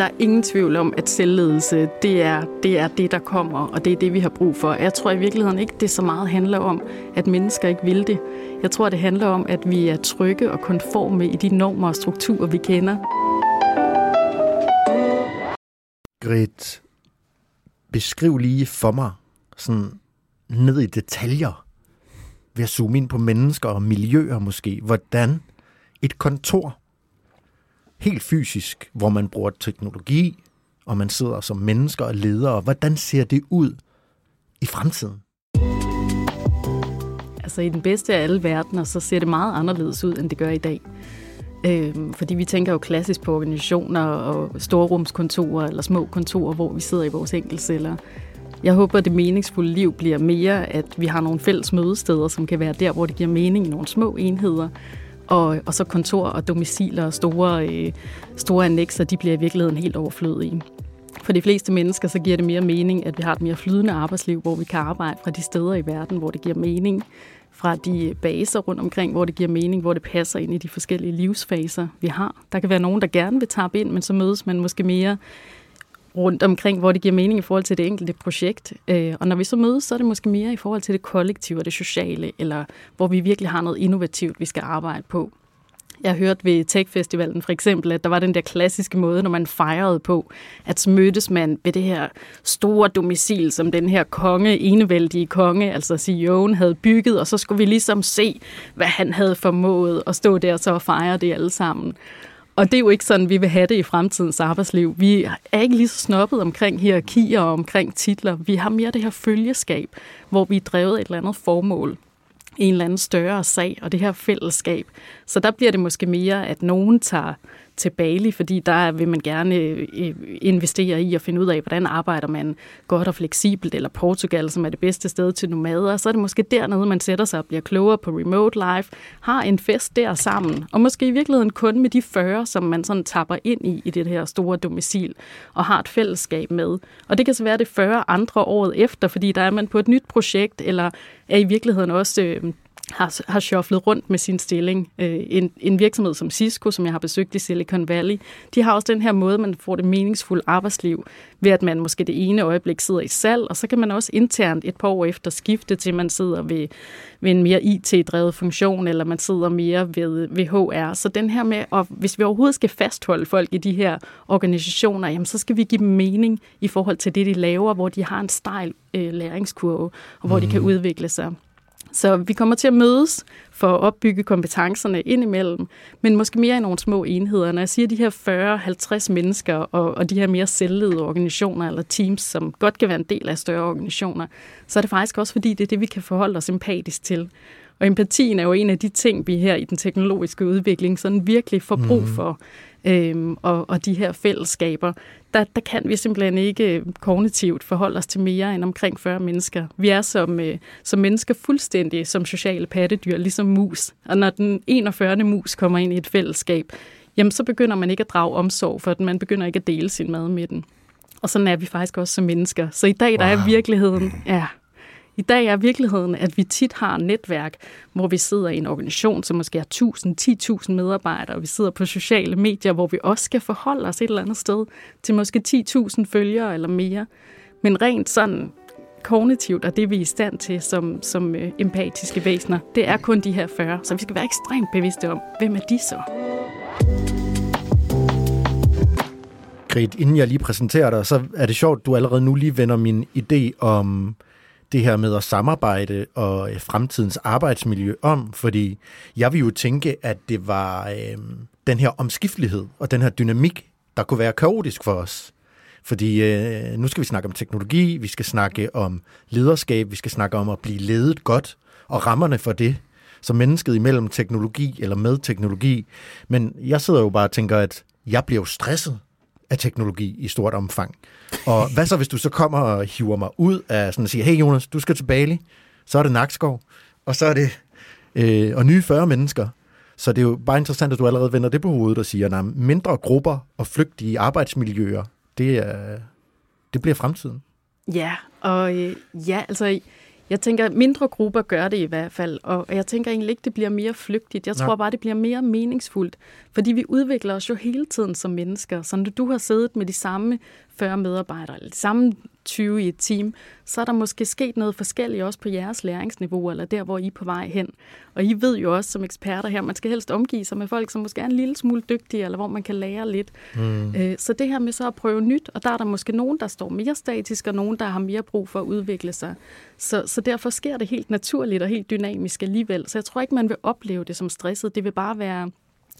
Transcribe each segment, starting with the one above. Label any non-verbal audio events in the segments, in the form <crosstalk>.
der er ingen tvivl om, at selvledelse, det er, det er det, der kommer, og det er det, vi har brug for. Jeg tror i virkeligheden ikke, det så meget handler om, at mennesker ikke vil det. Jeg tror, det handler om, at vi er trygge og konforme i de normer og strukturer, vi kender. Grit, beskriv lige for mig, sådan ned i detaljer, ved at zoome ind på mennesker og miljøer måske, hvordan et kontor, helt fysisk, hvor man bruger teknologi, og man sidder som mennesker og ledere, hvordan ser det ud i fremtiden? Altså i den bedste af alle verdener, så ser det meget anderledes ud, end det gør i dag. Øhm, fordi vi tænker jo klassisk på organisationer og storrumskontorer eller små kontorer, hvor vi sidder i vores enkeltceller. Jeg håber, at det meningsfulde liv bliver mere, at vi har nogle fælles mødesteder, som kan være der, hvor det giver mening i nogle små enheder. Og, og så kontor og domiciler og store, øh, store annexer, de bliver i virkeligheden helt overflødige. For de fleste mennesker, så giver det mere mening, at vi har et mere flydende arbejdsliv, hvor vi kan arbejde fra de steder i verden, hvor det giver mening, fra de baser rundt omkring, hvor det giver mening, hvor det passer ind i de forskellige livsfaser, vi har. Der kan være nogen, der gerne vil tabe ind, men så mødes man måske mere rundt omkring, hvor det giver mening i forhold til det enkelte projekt. Øh, og når vi så mødes, så er det måske mere i forhold til det kollektive og det sociale, eller hvor vi virkelig har noget innovativt, vi skal arbejde på. Jeg hørte ved Tech-festivalen for eksempel, at der var den der klassiske måde, når man fejrede på, at så mødtes man ved det her store domicil, som den her konge, enevældige konge, altså CEO'en, havde bygget, og så skulle vi ligesom se, hvad han havde formået at stå der så og fejre det alle sammen. Og det er jo ikke sådan, vi vil have det i fremtidens arbejdsliv. Vi er ikke lige så snobbet omkring hierarkier og omkring titler. Vi har mere det her følgeskab, hvor vi er drevet et eller andet formål en eller anden større sag, og det her fællesskab. Så der bliver det måske mere, at nogen tager til Bali, fordi der vil man gerne øh, øh, investere i at finde ud af, hvordan arbejder man godt og fleksibelt, eller Portugal, som er det bedste sted til nomader. Så er det måske dernede, man sætter sig og bliver klogere på remote life, har en fest der sammen, og måske i virkeligheden kun med de 40, som man sådan tapper ind i, i det her store domicil, og har et fællesskab med. Og det kan så være det 40 andre året efter, fordi der er man på et nyt projekt, eller er i virkeligheden også øh, har, har shufflet rundt med sin stilling. Øh, en, en virksomhed som Cisco, som jeg har besøgt i Silicon Valley, de har også den her måde, man får det meningsfulde arbejdsliv, ved at man måske det ene øjeblik sidder i salg, og så kan man også internt et par år efter skifte til, man sidder ved, ved en mere IT-drevet funktion, eller man sidder mere ved, ved HR. Så den her med, og hvis vi overhovedet skal fastholde folk i de her organisationer, jamen så skal vi give dem mening i forhold til det, de laver, hvor de har en stejl øh, læringskurve, og hvor mm. de kan udvikle sig. Så vi kommer til at mødes for at opbygge kompetencerne indimellem, men måske mere i nogle små enheder. Når jeg siger de her 40-50 mennesker og, og de her mere selvledede organisationer eller teams, som godt kan være en del af større organisationer, så er det faktisk også fordi, det er det, vi kan forholde os empatisk til. Og empatien er jo en af de ting, vi her i den teknologiske udvikling sådan virkelig får brug mhm. for. Mm. Øhm, og, og de her fællesskaber, der, der kan vi simpelthen ikke øh, kognitivt forholde os til mere end omkring 40 mennesker. Vi er som, øh, som mennesker fuldstændig som sociale pattedyr, ligesom mus. Og når den 41. mus kommer ind i et fællesskab, jamen så begynder man ikke at drage omsorg for den, man begynder ikke at dele sin mad med den. Og sådan er vi faktisk også som mennesker. Så i dag, der wow. er virkeligheden, ja, i dag er virkeligheden, at vi tit har et netværk, hvor vi sidder i en organisation, som måske har 1000-10.000 medarbejdere, og vi sidder på sociale medier, hvor vi også skal forholde os et eller andet sted til måske 10.000 følgere eller mere. Men rent sådan kognitivt, og det vi er i stand til som, som øh, empatiske væsener, det er kun de her 40. Så vi skal være ekstremt bevidste om, hvem er de så? Grit, inden jeg lige præsenterer dig, så er det sjovt, du allerede nu lige vender min idé om det her med at samarbejde og øh, fremtidens arbejdsmiljø om, fordi jeg vil jo tænke, at det var øh, den her omskiftelighed og den her dynamik, der kunne være kaotisk for os. Fordi øh, nu skal vi snakke om teknologi, vi skal snakke om lederskab, vi skal snakke om at blive ledet godt, og rammerne for det, som mennesket imellem teknologi eller med teknologi. Men jeg sidder jo bare og tænker, at jeg bliver jo stresset af teknologi i stort omfang. Og hvad så, hvis du så kommer og hiver mig ud af sådan at sige, hey Jonas, du skal til Bali, så er det Nakskov, og så er det øh, og nye 40 mennesker. Så det er jo bare interessant, at du allerede vender det på hovedet og siger, at mindre grupper og flygtige arbejdsmiljøer, det, er, det bliver fremtiden. Ja, og øh, ja, altså jeg tænker, at mindre grupper gør det i hvert fald, og jeg tænker egentlig ikke, det bliver mere flygtigt. Jeg tror Nej. bare, det bliver mere meningsfuldt, fordi vi udvikler os jo hele tiden som mennesker. Så når du har siddet med de samme 40 medarbejdere, eller de samme 20 i et team, så er der måske sket noget forskelligt også på jeres læringsniveau, eller der, hvor I er på vej hen. Og I ved jo også som eksperter her, man skal helst omgive sig med folk, som måske er en lille smule dygtige, eller hvor man kan lære lidt. Mm. Øh, så det her med så at prøve nyt, og der er der måske nogen, der står mere statisk, og nogen, der har mere brug for at udvikle sig. Så, så derfor sker det helt naturligt og helt dynamisk alligevel. Så jeg tror ikke, man vil opleve det som stresset. Det vil bare være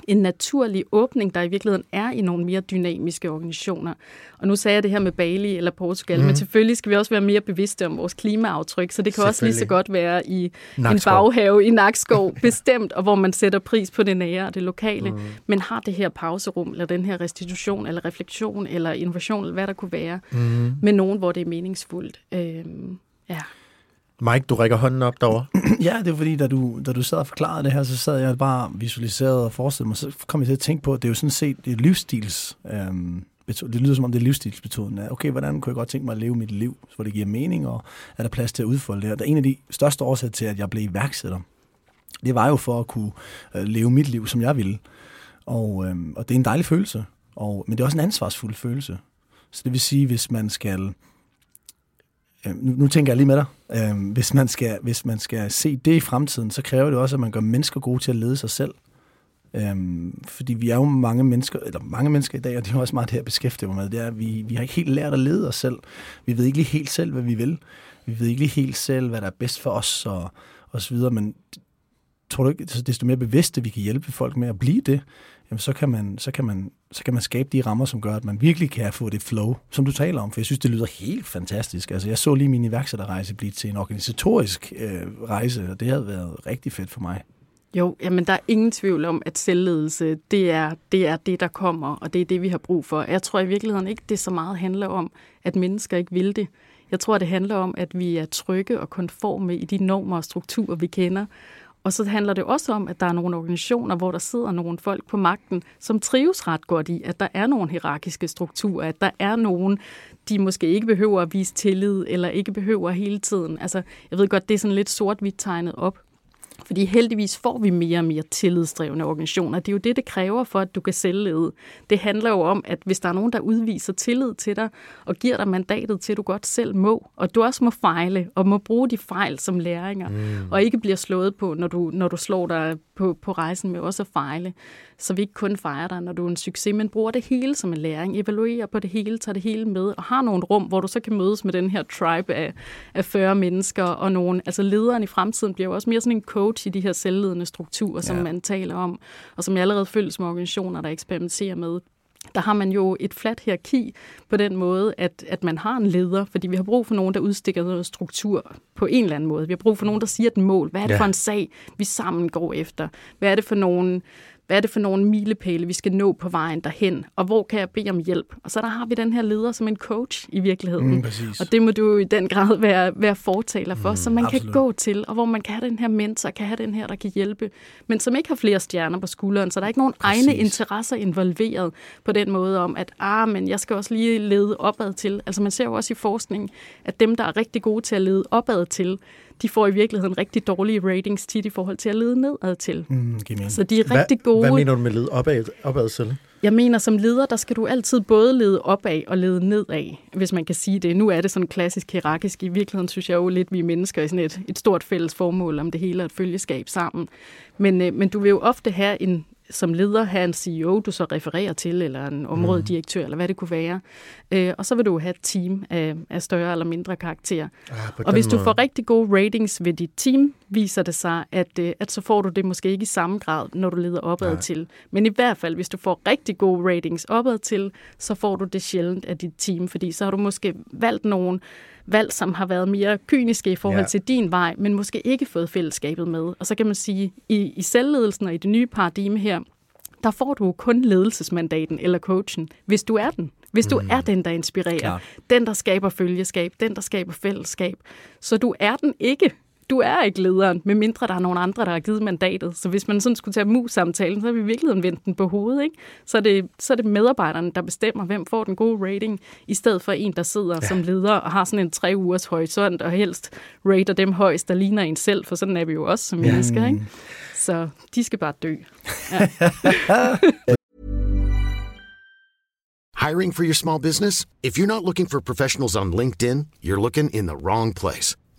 en naturlig åbning, der i virkeligheden er i nogle mere dynamiske organisationer. Og nu sagde jeg det her med Bali eller Portugal, mm. men mhm. selvfølgelig skal vi også være mere bevidste om vores klimaaftryk, så det kan også lige så godt være i Nakskov. en baghave i Nakskov, <laughs> bestemt, og hvor man sætter pris på det nære og det lokale, mm. men har det her pauserum, eller den her restitution, eller refleksion, eller innovation, eller hvad der kunne være, mm. med nogen, hvor det er meningsfuldt. Øhm, ja. Mike, du rækker hånden op derovre. <clears throat> ja, det er fordi, da du, da du sad og forklarede det her, så sad jeg bare visualiseret og forestillede mig, så kom jeg til at tænke på, at det er jo sådan set et livsstils... Øhm, det lyder som om det er livsstilsmetoden. Okay, hvordan kunne jeg godt tænke mig at leve mit liv, hvor det giver mening, og er der plads til at udfolde det her? Der er en af de største årsager til, at jeg blev iværksætter. Det var jo for at kunne øh, leve mit liv, som jeg ville. Og, øhm, og det er en dejlig følelse, og, men det er også en ansvarsfuld følelse. Så det vil sige, hvis man skal Øhm, nu, nu tænker jeg lige med dig. Øh, hvis, man skal, hvis man skal se det i fremtiden, så kræver det også, at man gør mennesker gode til at lede sig selv. Øh, fordi vi er jo mange mennesker, eller mange mennesker i dag, og det er også meget det jeg beskæftiger med, det er, at vi, vi har ikke helt lært at lede os selv. Vi ved ikke lige helt selv, hvad vi vil. Vi ved ikke lige helt selv, hvad der er bedst for os, og, og så videre, men tror du ikke, desto mere bevidste vi kan hjælpe folk med at blive det, jamen så kan, man, så, kan man, så kan man skabe de rammer, som gør, at man virkelig kan få det flow, som du taler om. For jeg synes, det lyder helt fantastisk. Altså, jeg så lige min iværksætterrejse blive til en organisatorisk øh, rejse, og det havde været rigtig fedt for mig. Jo, jamen der er ingen tvivl om, at selvledelse, det er, det er det, der kommer, og det er det, vi har brug for. Jeg tror i virkeligheden ikke, det så meget handler om, at mennesker ikke vil det. Jeg tror, det handler om, at vi er trygge og konforme i de normer og strukturer, vi kender, og så handler det også om, at der er nogle organisationer, hvor der sidder nogle folk på magten, som trives ret godt i, at der er nogle hierarkiske strukturer, at der er nogen, de måske ikke behøver at vise tillid, eller ikke behøver hele tiden. Altså, jeg ved godt, det er sådan lidt sort-hvidt tegnet op, fordi heldigvis får vi mere og mere tillidsdrevne organisationer. Det er jo det, det kræver for, at du kan sælge. Det handler jo om, at hvis der er nogen, der udviser tillid til dig, og giver dig mandatet til, at du godt selv må, og du også må fejle, og må bruge de fejl som læringer, mm. og ikke bliver slået på, når du, når du slår dig på, på rejsen med også at fejle, så vi ikke kun fejrer dig, når du er en succes, men bruger det hele som en læring, evaluerer på det hele, tager det hele med, og har nogle rum, hvor du så kan mødes med den her tribe af, af 40 mennesker, og nogle, altså lederen i fremtiden bliver jo også mere sådan en coach i de her selvledende strukturer, som ja. man taler om, og som jeg allerede føles med organisationer, der eksperimenterer med der har man jo et fladt hierarki på den måde, at, at man har en leder, fordi vi har brug for nogen, der udstikker noget struktur på en eller anden måde. Vi har brug for nogen, der siger et mål. Hvad er det ja. for en sag, vi sammen går efter? Hvad er det for nogen hvad er det for nogle milepæle, vi skal nå på vejen derhen? Og hvor kan jeg bede om hjælp? Og så der har vi den her leder som en coach i virkeligheden. Mm, og det må du i den grad være, være fortaler for, mm, så man absolut. kan gå til, og hvor man kan have den her mentor, kan have den her, der kan hjælpe, men som ikke har flere stjerner på skulderen, så der er ikke nogen præcis. egne interesser involveret på den måde om, at ah, men jeg skal også lige lede opad til. Altså man ser jo også i forskning, at dem, der er rigtig gode til at lede opad til, de får i virkeligheden rigtig dårlige ratings tit i forhold til at lede nedad til. Mm, så de er rigtig gode. Hvad mener du med lede opad, opad til? Jeg mener, som leder, der skal du altid både lede opad og lede nedad, hvis man kan sige det. Nu er det sådan klassisk hierarkisk. I virkeligheden synes jeg jo lidt, vi er mennesker i sådan et, et stort fælles formål om det hele, et følgeskab sammen. Men, øh, men du vil jo ofte have en, som leder have en CEO, du så refererer til, eller en områdedirektør, mm. eller hvad det kunne være. Øh, og så vil du have et team af, af større eller mindre karakter. Ah, og hvis du måde. får rigtig gode ratings ved dit team, viser det sig, at, øh, at så får du det måske ikke i samme grad, når du leder opad Nej. til. Men i hvert fald, hvis du får rigtig gode ratings opad til, så får du det sjældent af dit team, fordi så har du måske valgt nogen, valg, som har været mere kyniske i forhold ja. til din vej, men måske ikke fået fællesskabet med. Og så kan man sige, i, i selvledelsen og i det nye paradigme her, der får du kun ledelsesmandaten eller coachen, hvis du er den. Hvis du mm. er den, der inspirerer, Klar. den, der skaber følgeskab, den, der skaber fællesskab. Så du er den ikke du er ikke lederen, medmindre der er nogen andre, der har givet mandatet. Så hvis man sådan skulle tage mus-samtalen, så har vi virkelig vendt den på hovedet. Ikke? Så, er det, så er det medarbejderne, der bestemmer, hvem får den gode rating, i stedet for en, der sidder ja. som leder og har sådan en tre ugers horisont, og helst rater dem højst, der ligner en selv, for sådan er vi jo også som ja. mennesker. Ikke? Så de skal bare dø. Ja. <laughs> Hiring for your small business? If you're not looking for professionals on LinkedIn, you're looking in the wrong place.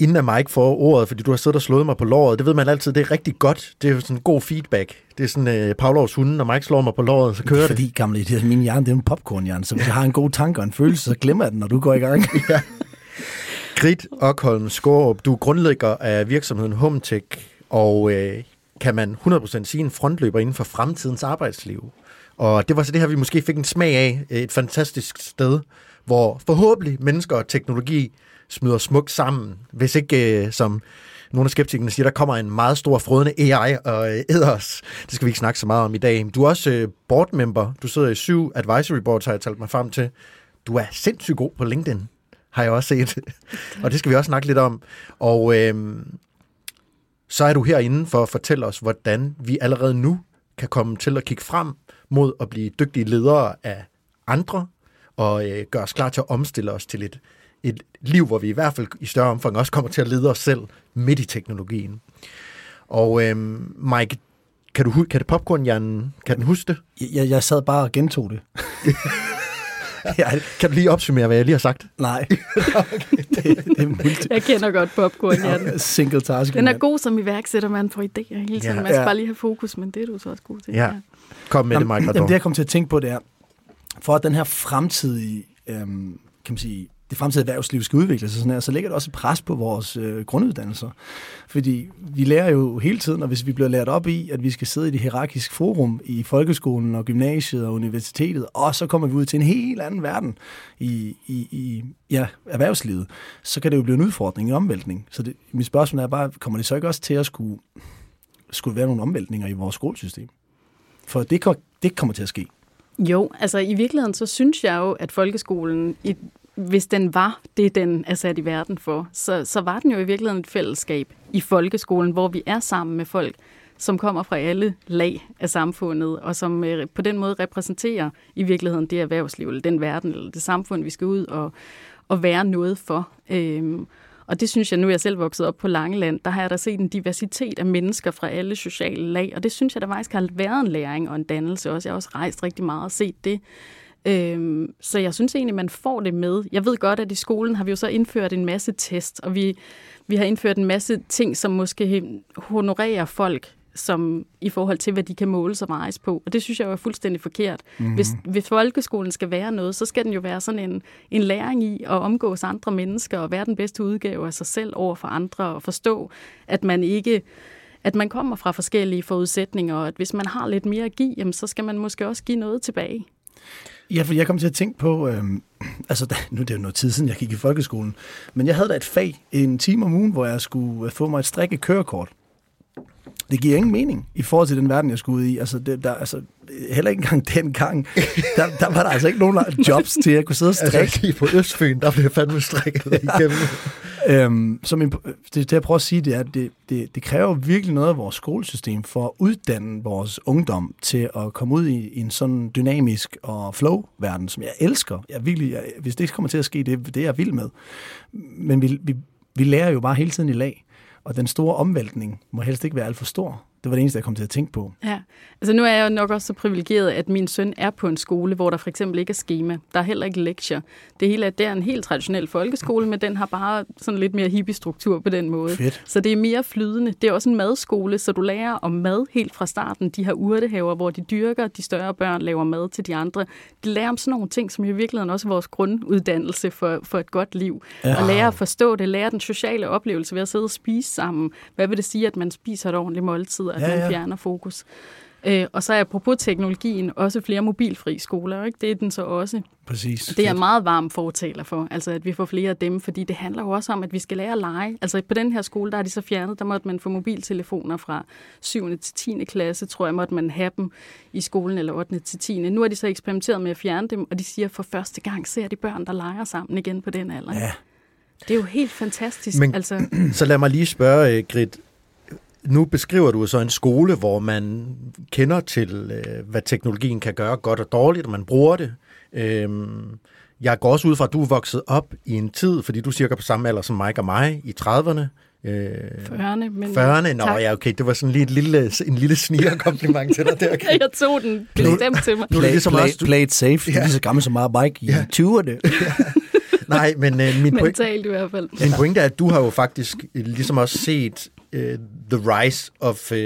Inden at Mike får ordet, fordi du har siddet og slået mig på låret, det ved man altid, det er rigtig godt. Det er jo sådan en god feedback. Det er sådan uh, Pavlovs hunde, når Mike slår mig på låret, så kører det. Fordi, gamle, det er min hjerne, det er en popcornhjerne, så hvis jeg har en god tanke og en følelse, så glemmer jeg den, når du går i gang. <laughs> ja. Grit Okholm Skårup, du er grundlægger af virksomheden Hometech, og øh, kan man 100% sige en frontløber inden for fremtidens arbejdsliv. Og det var så det her, vi måske fik en smag af. Et fantastisk sted, hvor forhåbentlig mennesker og teknologi smider smukt sammen. Hvis ikke, øh, som nogle af skeptikerne siger, der kommer en meget stor frødende AI og øh, æder os. Det skal vi ikke snakke så meget om i dag. Du er også øh, board member. Du sidder i syv advisory boards, har jeg talt mig frem til. Du er sindssygt god på LinkedIn, har jeg også set. <laughs> og det skal vi også snakke lidt om. Og øh, så er du herinde for at fortælle os, hvordan vi allerede nu kan komme til at kigge frem mod at blive dygtige ledere af andre, og øh, gøre os klar til at omstille os til et, et liv, hvor vi i hvert fald i større omfang også kommer til at lede os selv midt i teknologien. Og øh, Mike, kan, du, kan det popcornhjernen, kan den huske det? Jeg, jeg sad bare og gentog det. <laughs> ja, kan du lige opsummere, hvad jeg lige har sagt? Nej. <laughs> okay. det, det er multi. Jeg kender godt popcorn, ja. Single task. Den er god som iværksætter, man får idéer hele tiden. Ja. Man skal ja. bare lige have fokus, men det er du så også god til. Ja. Kom med jamen, det, Mike jamen, det, jeg kom til at tænke på, det er, for at den her fremtidige, øhm, kan man sige, det fremtidige erhvervsliv skal udvikle sig sådan her, så ligger det også et pres på vores øh, grunduddannelser. Fordi vi lærer jo hele tiden, og hvis vi bliver lært op i, at vi skal sidde i det hierarkiske forum i folkeskolen og gymnasiet og universitetet, og så kommer vi ud til en helt anden verden i, i, i ja, erhvervslivet, så kan det jo blive en udfordring, en omvæltning. Så det, mit spørgsmål er bare, kommer det så ikke også til at skulle, skulle være nogle omvæltninger i vores skolesystem? For det, det kommer til at ske. Jo, altså i virkeligheden så synes jeg jo, at folkeskolen i hvis den var det, den er sat i verden for, så, så var den jo i virkeligheden et fællesskab i folkeskolen, hvor vi er sammen med folk, som kommer fra alle lag af samfundet, og som øh, på den måde repræsenterer i virkeligheden det erhvervsliv, eller den verden, eller det samfund, vi skal ud og, og være noget for. Øhm, og det synes jeg, nu er jeg selv vokset op på Langeland, der har jeg da set en diversitet af mennesker fra alle sociale lag, og det synes jeg, der faktisk har været en læring og en dannelse også. Jeg har også rejst rigtig meget og set det. Øhm, så jeg synes egentlig, man får det med. Jeg ved godt, at i skolen har vi jo så indført en masse test, og vi, vi har indført en masse ting, som måske honorerer folk som i forhold til, hvad de kan måle sig vejes på. Og det synes jeg jo er fuldstændig forkert. Mm-hmm. Hvis, hvis folkeskolen skal være noget, så skal den jo være sådan en, en læring i at omgås andre mennesker og være den bedste udgave af sig selv over for andre og forstå, at man ikke at man kommer fra forskellige forudsætninger, og at hvis man har lidt mere at give, jamen, så skal man måske også give noget tilbage. Ja, for jeg kom til at tænke på, øh, altså da, nu er det jo noget tid siden, jeg gik i folkeskolen, men jeg havde da et fag, en time om ugen, hvor jeg skulle øh, få mig et strikke kørekort. Det giver ingen mening i forhold til den verden, jeg skulle ud i. Altså, det, der, altså heller ikke engang dengang, der, der var der altså ikke nogen jobs til at kunne sidde og strikke. Altså, på Østfyn, der blev jeg fandme strikket <laughs> igennem. øhm, så min, det, det, jeg prøver at sige, det er, at det, det, det kræver virkelig noget af vores skolesystem for at uddanne vores ungdom til at komme ud i, i en sådan dynamisk og flow-verden, som jeg elsker. Jeg virkelig, jeg, hvis det kommer til at ske, det, det er jeg vild med. Men vi, vi, vi lærer jo bare hele tiden i lag. Og den store omvæltning må helst ikke være alt for stor. Det var det eneste, jeg kom til at tænke på. Ja, altså nu er jeg nok også så privilegeret, at min søn er på en skole, hvor der for eksempel ikke er schema. Der er heller ikke lektier. Det hele er, det er en helt traditionel folkeskole, men den har bare sådan lidt mere hippie-struktur på den måde. Fedt. Så det er mere flydende. Det er også en madskole, så du lærer om mad helt fra starten. De har urtehaver, hvor de dyrker, de større børn laver mad til de andre. De lærer om sådan nogle ting, som i virkeligheden også er vores grunduddannelse for, for et godt liv. Ja. Og lære at forstå det, lære den sociale oplevelse ved at sidde og spise sammen. Hvad vil det sige, at man spiser et ordentligt måltid, at Ja, man ja. fjerner fokus? Øh, og så er apropos teknologien også flere mobilfri skoler. Ikke? Det er den så også. Præcis. Det er jeg meget varm fortaler for, altså at vi får flere af dem, fordi det handler jo også om, at vi skal lære at lege. Altså på den her skole, der er de så fjernet, der måtte man få mobiltelefoner fra 7. til 10. klasse, tror jeg, måtte man have dem i skolen, eller 8. til 10. Nu har de så eksperimenteret med at fjerne dem, og de siger, at for første gang ser de børn, der leger sammen igen på den alder. Ja. Det er jo helt fantastisk. Men- Men... Altså, <clears throat> Så lad mig lige spørge, øh, Grit. Nu beskriver du så en skole, hvor man kender til, øh, hvad teknologien kan gøre godt og dårligt, og man bruger det. Øhm, Jeg går også ud fra, at du er vokset op i en tid, fordi du er cirka på samme alder som Mike og mig, i 30'erne. Øh, 40'erne. Men 40'erne? Nå Tak. ja, okay, det var sådan lige et lille, en lille snigerkompliment til dig der. Grit. <laughs> Jeg tog den bestemt til mig. Nu er det ligesom play, også, du- play it safe. Ja. Det er lige så gammel som mig Mike i Ja. <laughs> ja. 20'erne. Nej, men øh, min, point, Mentalt i hvert fald. min pointe er, at du har jo faktisk øh, ligesom også set uh, the rise of uh,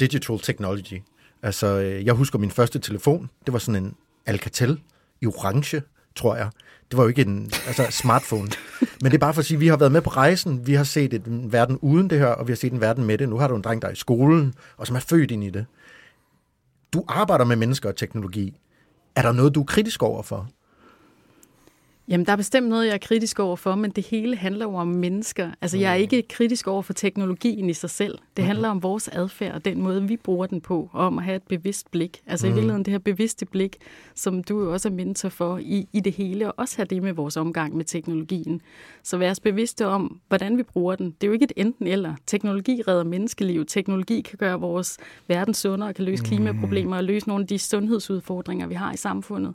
digital technology. Altså, øh, jeg husker min første telefon. Det var sådan en Alcatel i orange, tror jeg. Det var jo ikke en altså, <laughs> smartphone. Men det er bare for at sige, at vi har været med på rejsen. Vi har set en verden uden det her, og vi har set en verden med det. Nu har du en dreng, der er i skolen, og som er født ind i det. Du arbejder med mennesker og teknologi. Er der noget, du er kritisk over for? Jamen, der er bestemt noget, jeg er kritisk over for, men det hele handler jo om mennesker. Altså, jeg er ikke kritisk over for teknologien i sig selv. Det handler om vores adfærd og den måde, vi bruger den på, og om at have et bevidst blik. Altså i virkeligheden det her bevidste blik, som du jo også er mentor for i, i det hele, og også have det med vores omgang med teknologien. Så vær os bevidste om, hvordan vi bruger den. Det er jo ikke et enten eller. Teknologi redder menneskeliv. Teknologi kan gøre vores verden sundere, kan løse klimaproblemer og løse nogle af de sundhedsudfordringer, vi har i samfundet.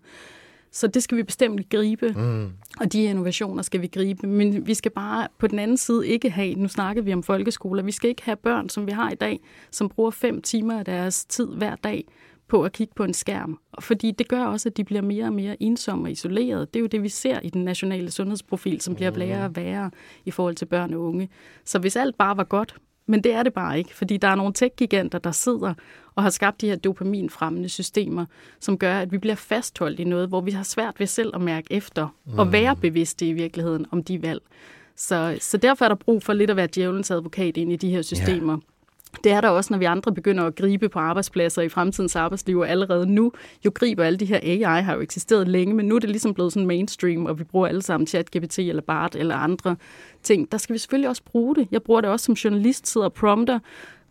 Så det skal vi bestemt gribe, mm. og de innovationer skal vi gribe. Men vi skal bare på den anden side ikke have, nu snakker vi om folkeskoler, vi skal ikke have børn, som vi har i dag, som bruger fem timer af deres tid hver dag på at kigge på en skærm. Fordi det gør også, at de bliver mere og mere ensomme og isolerede. Det er jo det, vi ser i den nationale sundhedsprofil, som bliver værre og værre i forhold til børn og unge. Så hvis alt bare var godt, men det er det bare ikke, fordi der er nogle tech-giganter, der sidder og har skabt de her dopaminfremmende systemer, som gør, at vi bliver fastholdt i noget, hvor vi har svært ved selv at mærke efter mm. og være bevidste i virkeligheden om de valg. Så, så derfor er der brug for lidt at være djævelens advokat ind i de her systemer. Det er der også, når vi andre begynder at gribe på arbejdspladser i fremtidens arbejdsliv, og allerede nu jo griber alle de her AI, har jo eksisteret længe, men nu er det ligesom blevet sådan mainstream, og vi bruger alle sammen ChatGPT eller BART eller andre ting. Der skal vi selvfølgelig også bruge det. Jeg bruger det også som journalist, sidder og prompter,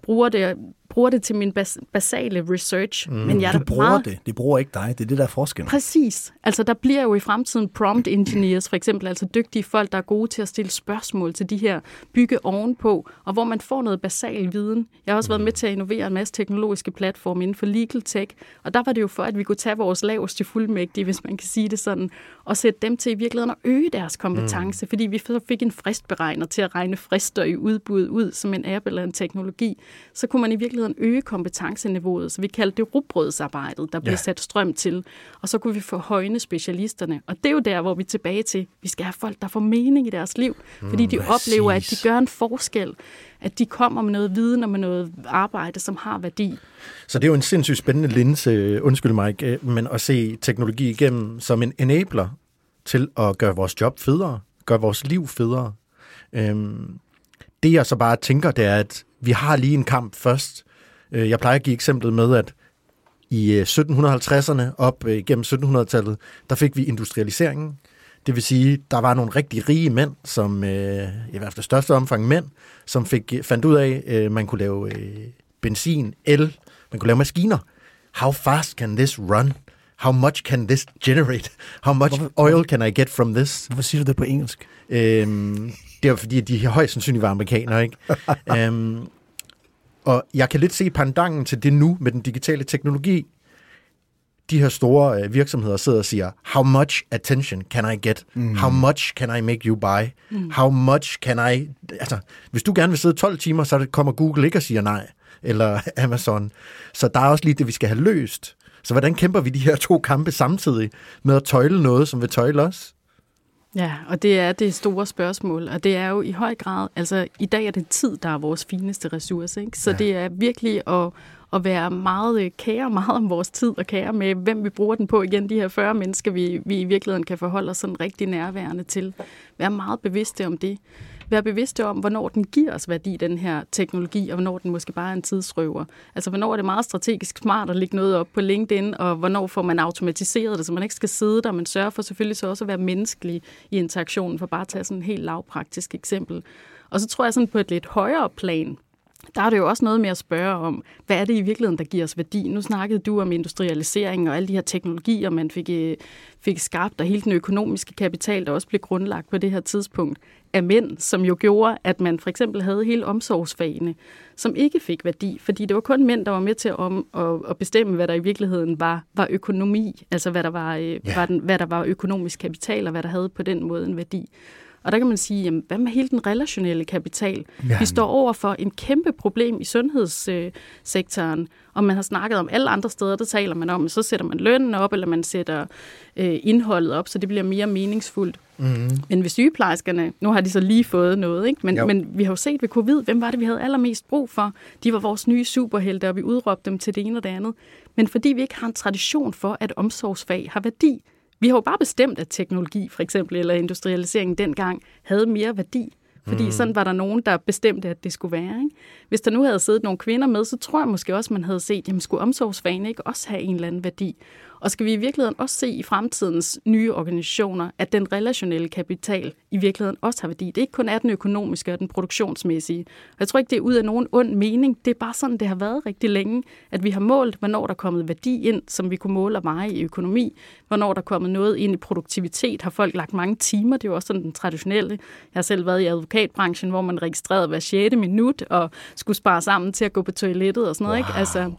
bruger det, bruger det til min bas- basale research. Mm, men jeg Du bruger meget, det. Det bruger ikke dig. Det er det, der er forskellen. Præcis. Altså, der bliver jo i fremtiden prompt engineers, for eksempel, altså dygtige folk, der er gode til at stille spørgsmål til de her bygge ovenpå, og hvor man får noget basal viden. Jeg har også været med til at innovere en masse teknologiske platforme inden for legal tech, og der var det jo for, at vi kunne tage vores laveste fuldmægtige, hvis man kan sige det sådan, og sætte dem til i virkeligheden at øge deres kompetence, mm. fordi vi så fik en fristberegner til at regne frister i udbud ud som en app eller en teknologi, så kunne man i virkeligheden øge kompetenceniveauet, så vi kaldte det rugbrødsarbejdet, der blev Ja. sat strøm til, og så kunne vi få højne specialisterne. Og det er jo der, hvor vi er tilbage til, vi skal have folk, der får mening i deres liv, fordi de præcis. oplever, at de gør en forskel, at de kommer med noget viden og med noget arbejde, som har værdi. Så det er jo en sindssygt spændende linse, undskyld Mike, øh, men at se teknologi igennem som en enabler til at gøre vores job federe, gøre vores liv federe. Øhm, det jeg så bare tænker, det er, at vi har lige en kamp først. Øh, Jeg plejer at give eksemplet med, at i øh, 1750'erne op øh, gennem 1700-tallet, der fik vi industrialiseringen. Det vil sige, der var nogle rigtig rige mænd, som øh, i hvert fald største omfang mænd, som fik fandt ud af, at man kunne lave øh, benzin, el, man kunne lave maskiner. How fast can this run? How much can this generate? How much Hvorfor- oil can I get from this? Hvorfor siger du det på engelsk? Øhm, det jo fordi, de højst sandsynligt var amerikanere, ikke? <laughs> øhm, og jeg kan lidt se pandangen til det nu med den digitale teknologi. De her store øh, virksomheder sidder og siger, how much attention can I get? Mm. How much can I make you buy? Mm. How much can I... Altså, hvis du gerne vil sidde 12 timer, så kommer Google ikke og siger nej. eller <laughs> Amazon. Så der er også lige det, vi skal have løst. Så hvordan kæmper vi de her to kampe samtidig med at tøjle noget, som vil tøjle os? Ja, og det er det store spørgsmål, og det er jo i høj grad, altså i dag er det tid, der er vores fineste ressource, ikke? så ja. det er virkelig at, at være meget øh, kære meget om vores tid og kære med, hvem vi bruger den på. Igen, de her 40 mennesker, vi, vi i virkeligheden kan forholde os sådan rigtig nærværende til. Være meget bevidste om det. Være bevidste om, hvornår den giver os værdi, den her teknologi, og hvornår den måske bare er en tidsrøver. Altså, hvornår er det meget strategisk smart at lægge noget op på LinkedIn, og hvornår får man automatiseret det, så man ikke skal sidde der, men sørger for selvfølgelig så også at være menneskelig i interaktionen, for bare at tage sådan et helt lavpraktisk eksempel. Og så tror jeg sådan på et lidt højere plan, der er det jo også noget med at spørge om, hvad er det i virkeligheden, der giver os værdi? Nu snakkede du om industrialisering og alle de her teknologier, man fik, øh, fik skabt, og hele den økonomiske kapital, der også blev grundlagt på det her tidspunkt af mænd, som jo gjorde, at man for eksempel havde hele omsorgsfagene, som ikke fik værdi, fordi det var kun mænd, der var med til om, at, at bestemme, hvad der i virkeligheden var, var økonomi, altså hvad der var, øh, ja. var den, hvad der var økonomisk kapital, og hvad der havde på den måde en værdi. Og der kan man sige, jamen, hvad med hele den relationelle kapital? Ja. Vi står over for en kæmpe problem i sundhedssektoren, og man har snakket om alle andre steder, der taler man om, så sætter man lønnen op, eller man sætter øh, indholdet op, så det bliver mere meningsfuldt. Mm-hmm. Men ved sygeplejerskerne, nu har de så lige fået noget, ikke? Men, men vi har jo set ved covid, hvem var det, vi havde allermest brug for? De var vores nye superhelte, og vi udråbte dem til det ene og det andet. Men fordi vi ikke har en tradition for, at omsorgsfag har værdi, vi har jo bare bestemt, at teknologi for eksempel, eller industrialisering dengang, havde mere værdi. Fordi mm. sådan var der nogen, der bestemte, at det skulle være. Ikke? Hvis der nu havde siddet nogle kvinder med, så tror jeg måske også, man havde set, jamen skulle omsorgsfagene ikke også have en eller anden værdi? Og skal vi i virkeligheden også se i fremtidens nye organisationer, at den relationelle kapital i virkeligheden også har værdi? Det er ikke kun er den økonomiske og den produktionsmæssige. Jeg tror ikke, det er ud af nogen ond mening. Det er bare sådan, det har været rigtig længe, at vi har målt, hvornår der er kommet værdi ind, som vi kunne måle og veje i økonomi. Hvornår der er kommet noget ind i produktivitet. Har folk lagt mange timer? Det er jo også sådan den traditionelle. Jeg har selv været i advokatbranchen, hvor man registrerede hver 6. minut og skulle spare sammen til at gå på toilettet og sådan noget. Wow. Ikke? Altså,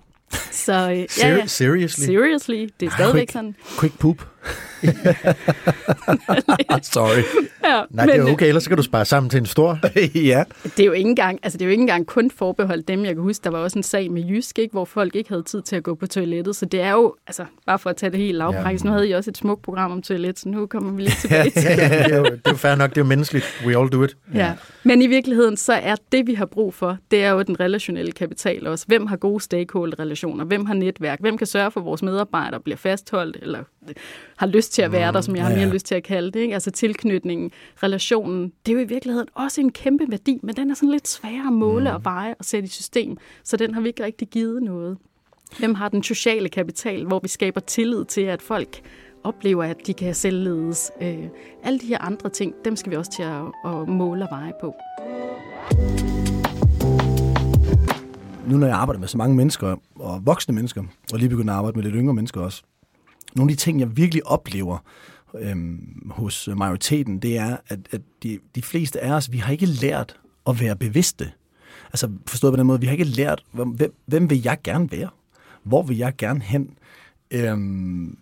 så øh, ja, ja. Seriously? Seriously. Det er stadigvæk quick, sådan. Quick poop. <laughs> Sorry. Ja, Nej, det er okay, ellers så kan du spare sammen til en stor. <laughs> ja. Det er jo ikke engang, altså det er jo ikke engang kun forbeholdt dem. Jeg kan huske, der var også en sag med Jysk, ikke, hvor folk ikke havde tid til at gå på toilettet. Så det er jo, altså bare for at tage det helt lavpræcis. Ja. Nu havde I også et smukt program om toilet, så nu kommer vi lige tilbage <laughs> til det. det, er jo, det er jo fair nok, det er jo menneskeligt. We all do it. Ja. Men i virkeligheden, så er det, vi har brug for, det er jo den relationelle kapital også. Hvem har gode stakeholder-relationer? Hvem har netværk? Hvem kan sørge for, at vores medarbejdere bliver fastholdt, eller har lyst til at være der, som jeg har mere lyst til at kalde det. Ikke? Altså tilknytningen, relationen, det er jo i virkeligheden også en kæmpe værdi, men den er sådan lidt sværere at måle mm. og veje og sætte i system, så den har vi ikke rigtig givet noget. Hvem har den sociale kapital, hvor vi skaber tillid til, at folk oplever, at de kan selvledes. Øh, alle de her andre ting, dem skal vi også til at, at måle og veje på. Nu når jeg arbejder med så mange mennesker, og voksne mennesker, og lige begynder at arbejde med lidt yngre mennesker også, nogle af de ting, jeg virkelig oplever øhm, hos majoriteten, det er, at, at de, de fleste af os, vi har ikke lært at være bevidste. Altså forstået på den måde, vi har ikke lært, hvem, hvem vil jeg gerne være? Hvor vil jeg gerne hen? Øhm,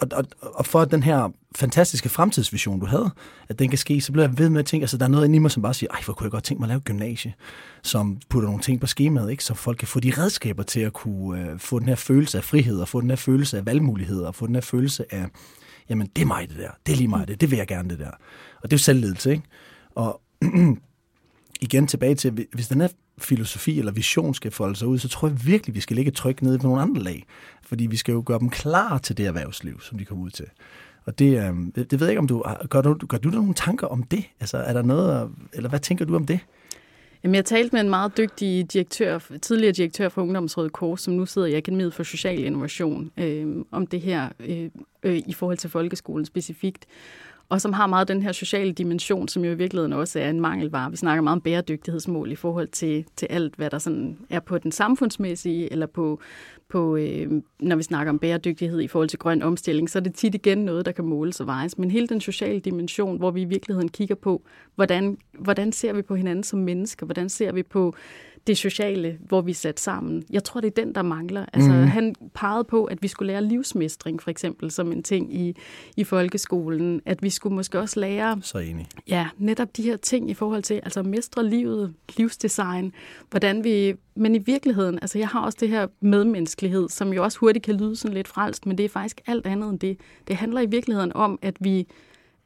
og, og, og for at den her fantastiske fremtidsvision, du havde, at den kan ske, så bliver jeg ved med at tænke, altså der er noget inde i mig, som bare siger, ej, hvor kunne jeg godt tænke mig at lave gymnasie, som putter nogle ting på skemaet, ikke? så folk kan få de redskaber til at kunne øh, få den her følelse af frihed, og få den her følelse af valgmuligheder, og få den her følelse af, jamen det er mig det der, det er lige mig det, det vil jeg gerne det der. Og det er jo selvledelse, ikke? Og <clears throat> igen tilbage til, hvis den her filosofi eller vision skal folde sig ud, så tror jeg virkelig, vi skal lægge tryk ned på nogle andre lag. Fordi vi skal jo gøre dem klar til det erhvervsliv, som de kommer ud til. Og det, øh, det, ved jeg ikke, om du gør, du, gør du nogle tanker om det? Altså, er der noget, eller hvad tænker du om det? Jamen, jeg talte med en meget dygtig direktør, tidligere direktør for Ungdomsrådet Kors, som nu sidder i Akademiet for Social Innovation, øh, om det her øh, øh, i forhold til folkeskolen specifikt og som har meget den her sociale dimension, som jo i virkeligheden også er en mangelvare. Vi snakker meget om bæredygtighedsmål i forhold til, til alt, hvad der sådan er på den samfundsmæssige, eller på, på øh, når vi snakker om bæredygtighed i forhold til grøn omstilling, så er det tit igen noget, der kan måles og vejes. Men hele den sociale dimension, hvor vi i virkeligheden kigger på, hvordan, hvordan ser vi på hinanden som mennesker, hvordan ser vi på det sociale, hvor vi er sat sammen. Jeg tror, det er den, der mangler. Altså, mm. Han pegede på, at vi skulle lære livsmestring, for eksempel, som en ting i, i folkeskolen. At vi skulle måske også lære... Så enig. Ja, netop de her ting i forhold til altså mestre livet, livsdesign, hvordan vi... Men i virkeligheden, altså jeg har også det her medmenneskelighed, som jo også hurtigt kan lyde sådan lidt frelst, men det er faktisk alt andet end det. Det handler i virkeligheden om, at vi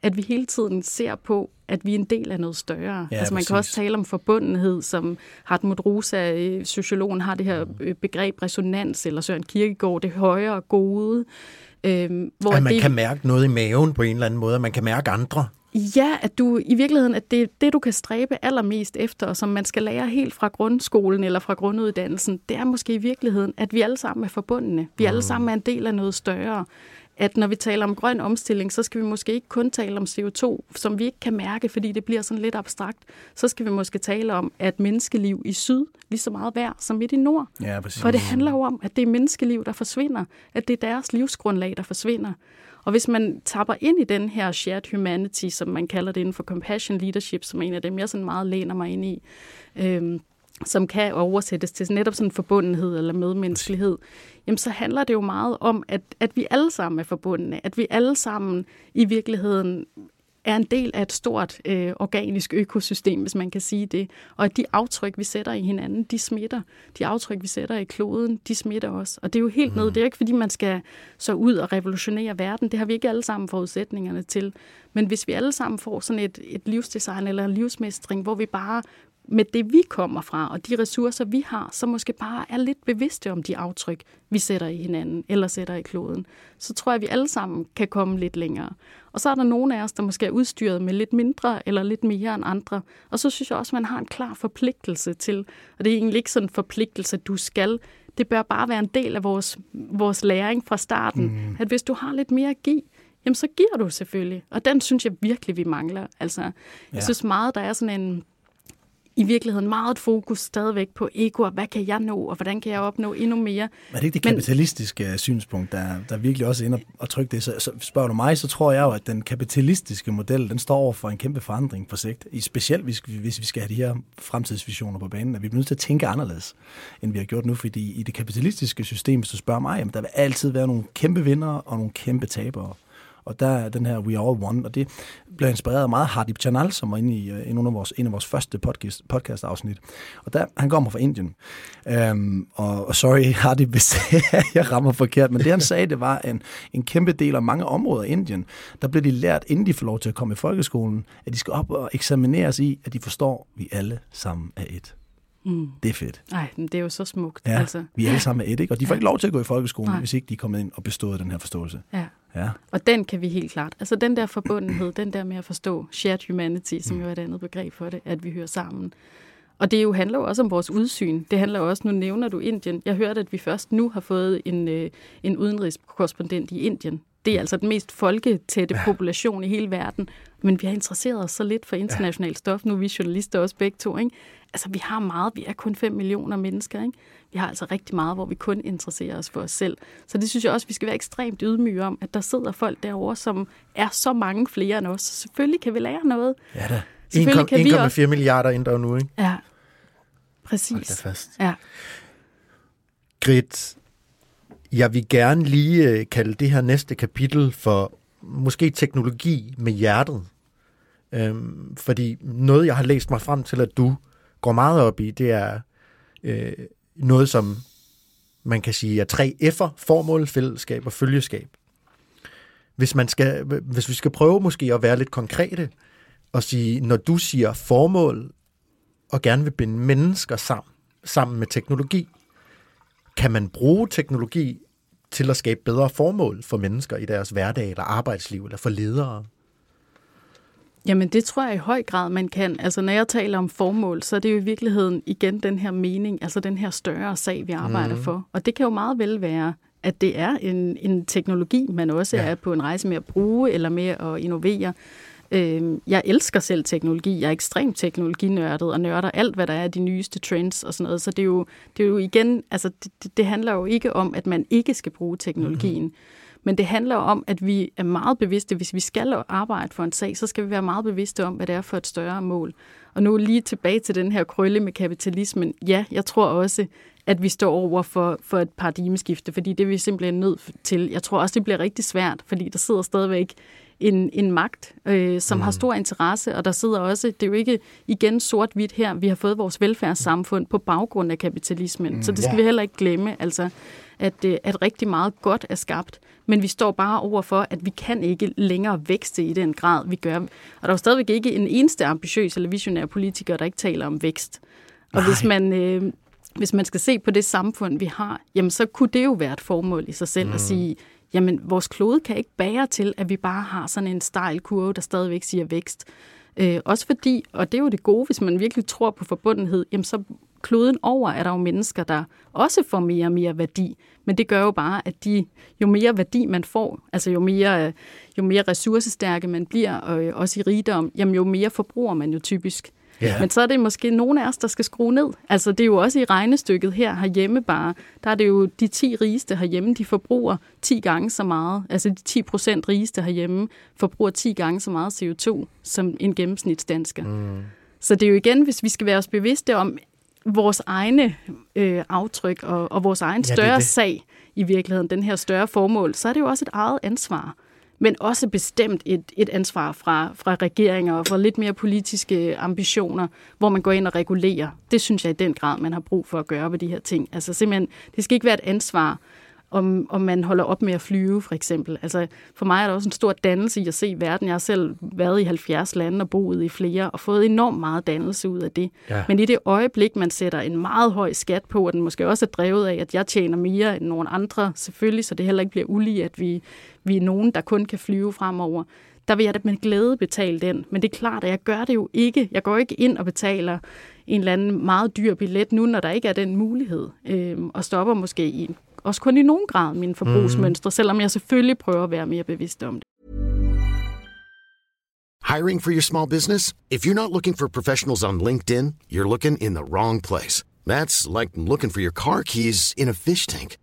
at vi hele tiden ser på, at vi er en del af noget større. Ja, altså man præcis. kan også tale om forbundenhed, som Hartmut Rosa, øh, sociologen, har det her øh, begreb resonans, eller Søren Kierkegaard, det højere gode. Øhm, hvor at man det, kan mærke noget i maven på en eller anden måde, at man kan mærke andre. Ja, at du i virkeligheden, at det det, du kan stræbe allermest efter, og som man skal lære helt fra grundskolen eller fra grunduddannelsen, det er måske i virkeligheden, at vi alle sammen er forbundne. Vi alle mm. sammen er en del af noget større at når vi taler om grøn omstilling, så skal vi måske ikke kun tale om CO2, som vi ikke kan mærke, fordi det bliver sådan lidt abstrakt. Så skal vi måske tale om, at menneskeliv i syd lige så meget værd som midt i nord. Ja, præcis. For det handler jo om, at det er menneskeliv, der forsvinder. At det er deres livsgrundlag, der forsvinder. Og hvis man tapper ind i den her shared humanity, som man kalder det inden for compassion leadership, som en af dem, jeg sådan meget læner mig ind i, øhm, som kan oversættes til netop sådan forbundenhed eller medmenneskelighed, jamen så handler det jo meget om, at, at vi alle sammen er forbundne, at vi alle sammen i virkeligheden er en del af et stort øh, organisk økosystem, hvis man kan sige det. Og at de aftryk, vi sætter i hinanden, de smitter. De aftryk, vi sætter i kloden, de smitter også. Og det er jo helt mm. ned. Det er ikke, fordi man skal så ud og revolutionere verden. Det har vi ikke alle sammen forudsætningerne til. Men hvis vi alle sammen får sådan et, et livsdesign eller en livsmestring, hvor vi bare med det, vi kommer fra, og de ressourcer, vi har, så måske bare er lidt bevidste om de aftryk, vi sætter i hinanden eller sætter i kloden, så tror jeg, at vi alle sammen kan komme lidt længere. Og så er der nogle af os, der måske er udstyret med lidt mindre eller lidt mere end andre. Og så synes jeg også, at man har en klar forpligtelse til, og det er egentlig ikke sådan en forpligtelse, du skal. Det bør bare være en del af vores, vores læring fra starten, mm. at hvis du har lidt mere at give, jamen så giver du selvfølgelig. Og den synes jeg virkelig, vi mangler. Altså, ja. jeg synes meget, der er sådan en i virkeligheden meget et fokus stadigvæk på ego, og hvad kan jeg nå, og hvordan kan jeg opnå endnu mere. Men er det ikke det kapitalistiske Men, synspunkt, der, der virkelig også ender og trykke det? Så, så spørger du mig, så tror jeg jo, at den kapitalistiske model, den står over for en kæmpe forandring på sigt. I specielt hvis, hvis vi skal have de her fremtidsvisioner på banen, at vi bliver nødt til at tænke anderledes, end vi har gjort nu, fordi i det kapitalistiske system, hvis du spørger mig, jamen, der vil altid være nogle kæmpe vinder og nogle kæmpe tabere. Og der er den her We All One, og det blev inspireret af meget Hardip Chanal, som var inde i uh, en, af vores, en af vores første podcast, podcast-afsnit. Og der, han kommer fra Indien. Um, og, og sorry, Hardip, hvis <laughs> jeg rammer forkert, men det han sagde, det var en, en kæmpe del af mange områder i Indien, der blev de lært, inden de får lov til at komme i folkeskolen, at de skal op og eksamineres i, at de forstår, at vi alle sammen er et. Mm. Det er fedt. Nej, det er jo så smukt. Ja, altså. vi er alle sammen et, ikke? Og de får ja. ikke lov til at gå i folkeskolen, Nej. hvis ikke de er kommet ind og bestået den her forståelse. Ja. Ja. Og den kan vi helt klart. Altså den der forbundenhed, den der med at forstå shared humanity, som mm. jo er et andet begreb for det, at vi hører sammen. Og det jo handler jo også om vores udsyn. Det handler også, nu nævner du Indien. Jeg hørte, at vi først nu har fået en, øh, en udenrigskorrespondent i Indien. Det er altså den mest folketætte ja. population i hele verden. Men vi har interesseret os så lidt for internationalt stof. Nu er vi journalister også begge to. Ikke? altså vi har meget, vi er kun 5 millioner mennesker, ikke? Vi har altså rigtig meget, hvor vi kun interesserer os for os selv. Så det synes jeg også, vi skal være ekstremt ydmyge om, at der sidder folk derovre, som er så mange flere end os. Selvfølgelig kan vi lære noget. Ja da. 1,4 også... milliarder indre nu, ikke? Ja, præcis. fast. Ja. Grit, jeg vil gerne lige øh, kalde det her næste kapitel for måske teknologi med hjertet. Øhm, fordi noget, jeg har læst mig frem til, at du går meget op i, det er øh, noget, som man kan sige er tre F'er, formål, fællesskab og følgeskab. Hvis, man skal, hvis vi skal prøve måske at være lidt konkrete og sige, når du siger formål og gerne vil binde mennesker sammen, sammen med teknologi, kan man bruge teknologi til at skabe bedre formål for mennesker i deres hverdag eller arbejdsliv eller for ledere? Jamen det tror jeg i høj grad, man kan. Altså når jeg taler om formål, så er det jo i virkeligheden igen den her mening, altså den her større sag, vi arbejder mm. for. Og det kan jo meget vel være, at det er en, en teknologi, man også ja. er på en rejse med at bruge eller med at innovere. Øhm, jeg elsker selv teknologi. Jeg er ekstremt teknologinørdet og nørder alt, hvad der er af de nyeste trends og sådan noget. Så det er jo, det er jo igen, altså det, det handler jo ikke om, at man ikke skal bruge teknologien. Mm-hmm. Men det handler om, at vi er meget bevidste, hvis vi skal arbejde for en sag, så skal vi være meget bevidste om, hvad det er for et større mål. Og nu lige tilbage til den her krølle med kapitalismen. Ja, jeg tror også, at vi står over for, for et paradigmeskifte, fordi det er vi simpelthen nødt til. Jeg tror også, det bliver rigtig svært, fordi der sidder stadigvæk en, en magt, øh, som mm. har stor interesse, og der sidder også, det er jo ikke igen sort-hvidt her, vi har fået vores velfærdssamfund på baggrund af kapitalismen, mm, så det skal yeah. vi heller ikke glemme, altså at, øh, at rigtig meget godt er skabt, men vi står bare over for, at vi kan ikke længere vækste i den grad, vi gør. Og der er stadigvæk ikke en eneste ambitiøs eller visionær politiker, der ikke taler om vækst. Og Nej. hvis man, øh, hvis man skal se på det samfund, vi har, jamen så kunne det jo være et formål i sig selv mm. at sige, jamen vores klode kan ikke bære til, at vi bare har sådan en stejl kurve, der stadigvæk siger vækst. Øh, også fordi, og det er jo det gode, hvis man virkelig tror på forbundenhed, jamen så kloden over er der jo mennesker, der også får mere og mere værdi. Men det gør jo bare, at de, jo mere værdi man får, altså jo mere, jo mere ressourcestærke man bliver, og også i rigdom, jamen jo mere forbruger man jo typisk. Yeah. Men så er det måske nogle af os, der skal skrue ned. Altså det er jo også i regnestykket her herhjemme bare, der er det jo de 10 rigeste herhjemme, de forbruger 10 gange så meget. Altså de 10 procent rigeste herhjemme forbruger 10 gange så meget CO2 som en gennemsnitsdansker. Mm. Så det er jo igen, hvis vi skal være os bevidste om vores egne øh, aftryk og, og vores egen større ja, det det. sag i virkeligheden, den her større formål, så er det jo også et eget ansvar men også bestemt et, et ansvar fra, fra regeringer og fra lidt mere politiske ambitioner, hvor man går ind og regulerer. Det synes jeg i den grad, man har brug for at gøre ved de her ting. Altså simpelthen, det skal ikke være et ansvar om, om man holder op med at flyve, for eksempel. Altså, for mig er der også en stor dannelse i at se verden. Jeg har selv været i 70 lande og boet i flere, og fået enormt meget dannelse ud af det. Ja. Men i det øjeblik, man sætter en meget høj skat på, og den måske også er drevet af, at jeg tjener mere end nogen andre, selvfølgelig, så det heller ikke bliver ulige, at vi, vi er nogen, der kun kan flyve fremover, der vil jeg da med glæde betale den. Men det er klart, at jeg gør det jo ikke. Jeg går ikke ind og betaler en eller anden meget dyr billet nu, når der ikke er den mulighed. Øhm, og stopper måske i også kun i nogen grad mine forbrugsmønstre, mm. selvom jeg selvfølgelig prøver at være mere bevidst om det. Hiring for your small business? If you're not looking for professionals on LinkedIn, you're looking in the wrong place. That's like looking for your car keys in a fish tank.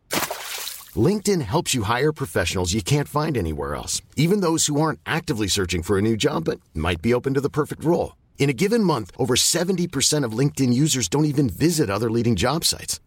LinkedIn helps you hire professionals you can't find anywhere else, even those who aren't actively searching for a new job but might be open to the perfect role. In a given month, over 70% of LinkedIn users don't even visit other leading job sites.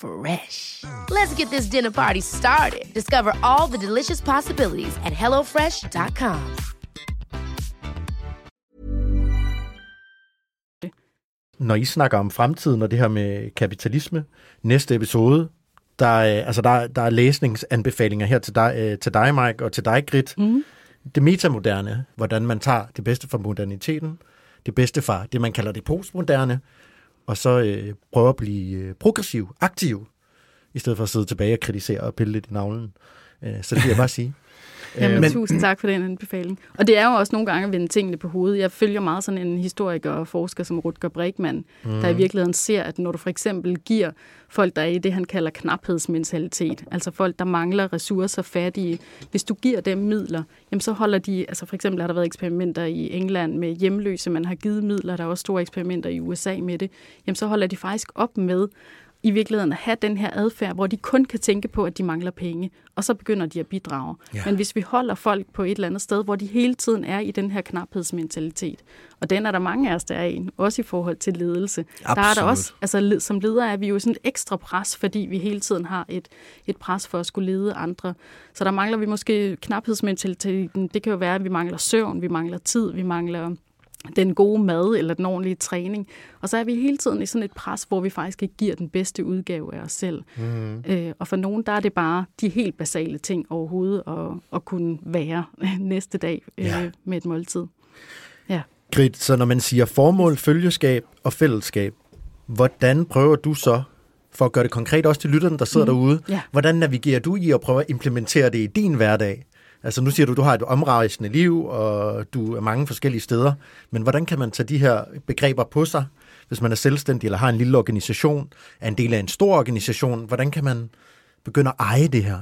Fresh. Let's get this dinner party started. Discover all the delicious possibilities at hellofresh.com. Når I snakker om fremtiden og det her med kapitalisme, næste episode, der er, altså der, der er læsningsanbefalinger her til dig, øh, til dig, Mike, og til dig, Grit. Mm. Det metamoderne, hvordan man tager det bedste fra moderniteten, det bedste fra det, man kalder det postmoderne, og så øh, prøve at blive øh, progressiv, aktiv, i stedet for at sidde tilbage og kritisere og pille lidt i navlen. Øh, så det vil jeg bare sige. Jamen, men, tusind tak for den anbefaling. Og det er jo også nogle gange at vende tingene på hovedet. Jeg følger meget sådan en historiker og forsker som Rutger Bregman, mm. der i virkeligheden ser, at når du for eksempel giver folk, der er i det, han kalder knaphedsmentalitet, altså folk, der mangler ressourcer, fattige, hvis du giver dem midler, jamen så holder de, altså for eksempel har der været eksperimenter i England med hjemløse, man har givet midler, der er også store eksperimenter i USA med det, jamen så holder de faktisk op med i virkeligheden at have den her adfærd, hvor de kun kan tænke på, at de mangler penge, og så begynder de at bidrage. Ja. Men hvis vi holder folk på et eller andet sted, hvor de hele tiden er i den her knaphedsmentalitet, og den er der mange af os, der er i, også i forhold til ledelse. Absolut. Der er der også, altså som leder er vi jo sådan et ekstra pres, fordi vi hele tiden har et, et pres for at skulle lede andre. Så der mangler vi måske knaphedsmentaliteten. Det kan jo være, at vi mangler søvn, vi mangler tid, vi mangler den gode mad eller den ordentlige træning. Og så er vi hele tiden i sådan et pres, hvor vi faktisk ikke giver den bedste udgave af os selv. Mm. Øh, og for nogen, der er det bare de helt basale ting overhovedet at, at kunne være <laughs> næste dag øh, ja. med et måltid. Ja. Grit, så når man siger formål, følgeskab og fællesskab, hvordan prøver du så, for at gøre det konkret også til lytterne, der sidder mm. derude, ja. hvordan navigerer du i at prøve at implementere det i din hverdag? Altså nu siger du, du har et omrejsende liv, og du er mange forskellige steder, men hvordan kan man tage de her begreber på sig, hvis man er selvstændig eller har en lille organisation, er en del af en stor organisation? Hvordan kan man begynde at eje det her?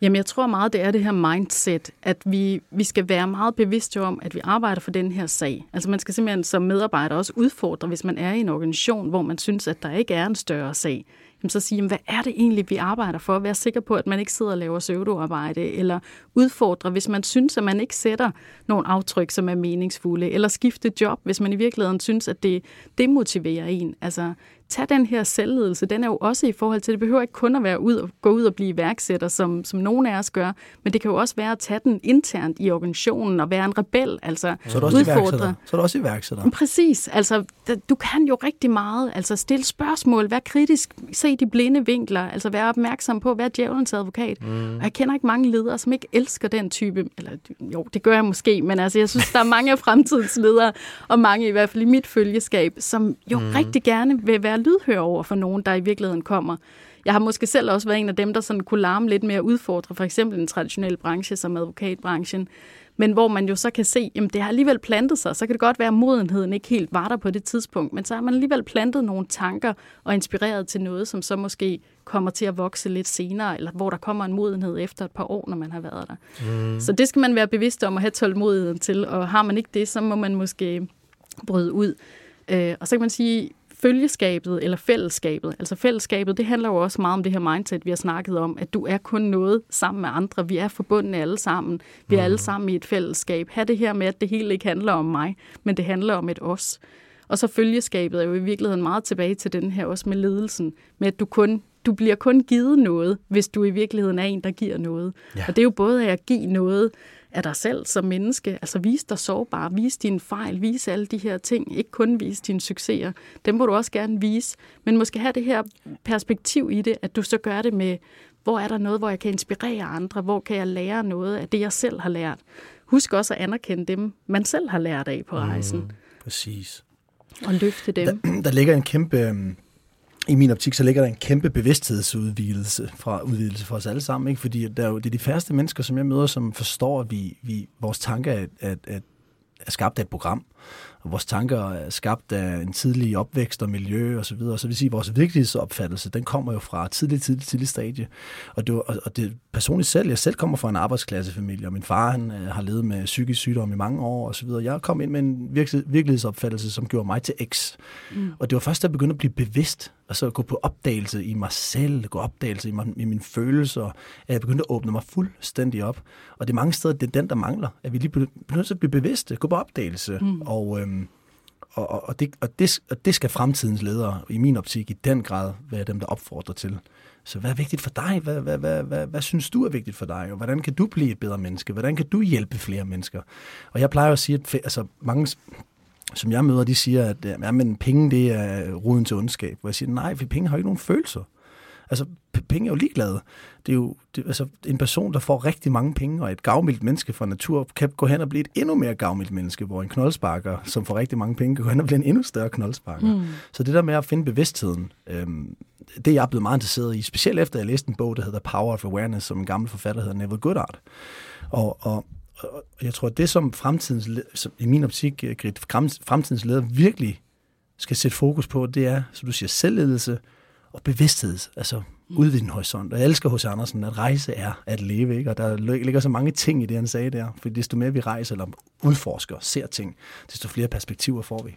Jamen, jeg tror meget, det er det her mindset, at vi, vi skal være meget bevidste om, at vi arbejder for den her sag. Altså man skal simpelthen som medarbejder også udfordre, hvis man er i en organisation, hvor man synes, at der ikke er en større sag jamen så sige, jamen, hvad er det egentlig, vi arbejder for? Vær sikker på, at man ikke sidder og laver pseudoarbejde, eller udfordre, hvis man synes, at man ikke sætter nogle aftryk, som er meningsfulde, eller skifte job, hvis man i virkeligheden synes, at det demotiverer en. Altså, tag den her selvledelse, den er jo også i forhold til, det behøver ikke kun at være ud og gå ud og blive iværksætter, som, som nogen af os gør, men det kan jo også være at tage den internt i organisationen og være en rebel, altså så er også udfordre. Så er du også iværksætter. Præcis, altså du kan jo rigtig meget, altså stille spørgsmål, vær kritisk, se de blinde vinkler, altså være opmærksom på, være djævelens advokat. Mm. Og jeg kender ikke mange ledere, som ikke elsker den type, eller jo, det gør jeg måske, men altså jeg synes, der er mange <laughs> af fremtidens ledere, og mange i hvert fald i mit følgeskab, som jo mm. rigtig gerne vil være lydhør over for nogen, der i virkeligheden kommer. Jeg har måske selv også været en af dem, der sådan kunne larme lidt mere udfordre, for eksempel en traditionel branche som advokatbranchen, men hvor man jo så kan se, at det har alligevel plantet sig. Så kan det godt være, at modenheden ikke helt var der på det tidspunkt, men så har man alligevel plantet nogle tanker og inspireret til noget, som så måske kommer til at vokse lidt senere, eller hvor der kommer en modenhed efter et par år, når man har været der. Mm. Så det skal man være bevidst om at have tålmodigheden til, og har man ikke det, så må man måske bryde ud. Øh, og så kan man sige, følgeskabet eller fællesskabet. Altså fællesskabet, det handler jo også meget om det her mindset, vi har snakket om, at du er kun noget sammen med andre. Vi er forbundne alle sammen. Vi er alle sammen i et fællesskab. Ha' det her med, at det hele ikke handler om mig, men det handler om et os. Og så følgeskabet er jo i virkeligheden meget tilbage til den her også med ledelsen, med at du kun du bliver kun givet noget, hvis du i virkeligheden er en, der giver noget. Ja. Og det er jo både at give noget af dig selv som menneske. Altså vise dig sårbar, vise dine fejl, vise alle de her ting. Ikke kun vise dine succeser. Dem må du også gerne vise. Men måske have det her perspektiv i det, at du så gør det med, hvor er der noget, hvor jeg kan inspirere andre? Hvor kan jeg lære noget af det, jeg selv har lært? Husk også at anerkende dem, man selv har lært af på rejsen. Mm, præcis. Og løfte dem. Der, der ligger en kæmpe øhm, i min optik, så ligger der en kæmpe bevidsthedsudvidelse fra udvidelse for os alle sammen, ikke? fordi der er jo, det er de færreste mennesker, som jeg møder, som forstår, at vi, vi, vores tanke er, at, at, er skabt af et program og vores tanker er skabt af en tidlig opvækst og miljø og så videre. Så vil sige, at vores virkelighedsopfattelse, den kommer jo fra tidligt, tidligt, tidligt stadie. Og det, og det personligt selv, jeg selv kommer fra en arbejdsklassefamilie, og min far han, øh, har levet med psykisk sygdom i mange år og så videre. Jeg kom ind med en virkelighedsopfattelse, som gjorde mig til X. Mm. Og det var først, da jeg begyndte at blive bevidst, altså at gå på opdagelse i mig selv, gå opdagelse i, mig, i mine følelser, at jeg begyndte at åbne mig fuldstændig op. Og det er mange steder, det er den, der mangler, at vi lige begynder at blive bevidste, gå på opdagelse, mm. og øhm, og, og, det, og, det, og det skal fremtidens ledere, i min optik, i den grad være dem, der opfordrer til. Så hvad er vigtigt for dig? Hvad, hvad, hvad, hvad, hvad synes du er vigtigt for dig? Og hvordan kan du blive et bedre menneske? Hvordan kan du hjælpe flere mennesker? Og jeg plejer at sige, at altså, mange som jeg møder, de siger, at øh, ja, men penge det er øh, roden til ondskab. Hvor jeg siger, nej, for penge har ikke nogen følelser. Altså, penge er jo ligeglade. Det er jo det, altså, en person, der får rigtig mange penge, og et gavmildt menneske fra natur, kan gå hen og blive et endnu mere gavmildt menneske, hvor en knoldsparker, som får rigtig mange penge, kan gå hen og blive en endnu større knoldsparker. Mm. Så det der med at finde bevidstheden, øhm, det er jeg blevet meget interesseret i, specielt efter jeg læste en bog, der hedder Power of Awareness, som en gammel forfatter hedder Neville Goddard. Og, og, og jeg tror, at det som fremtidens, som i min optik, Grit, fremtidens leder virkelig skal sætte fokus på, det er, som du siger, selvledelse, og bevidsthed, altså Mm. udvide din horisont. Og jeg elsker hos Andersen, at rejse er at leve, ikke? og der ligger så mange ting i det, han sagde der. For desto mere vi rejser eller udforsker, ser ting, desto flere perspektiver får vi.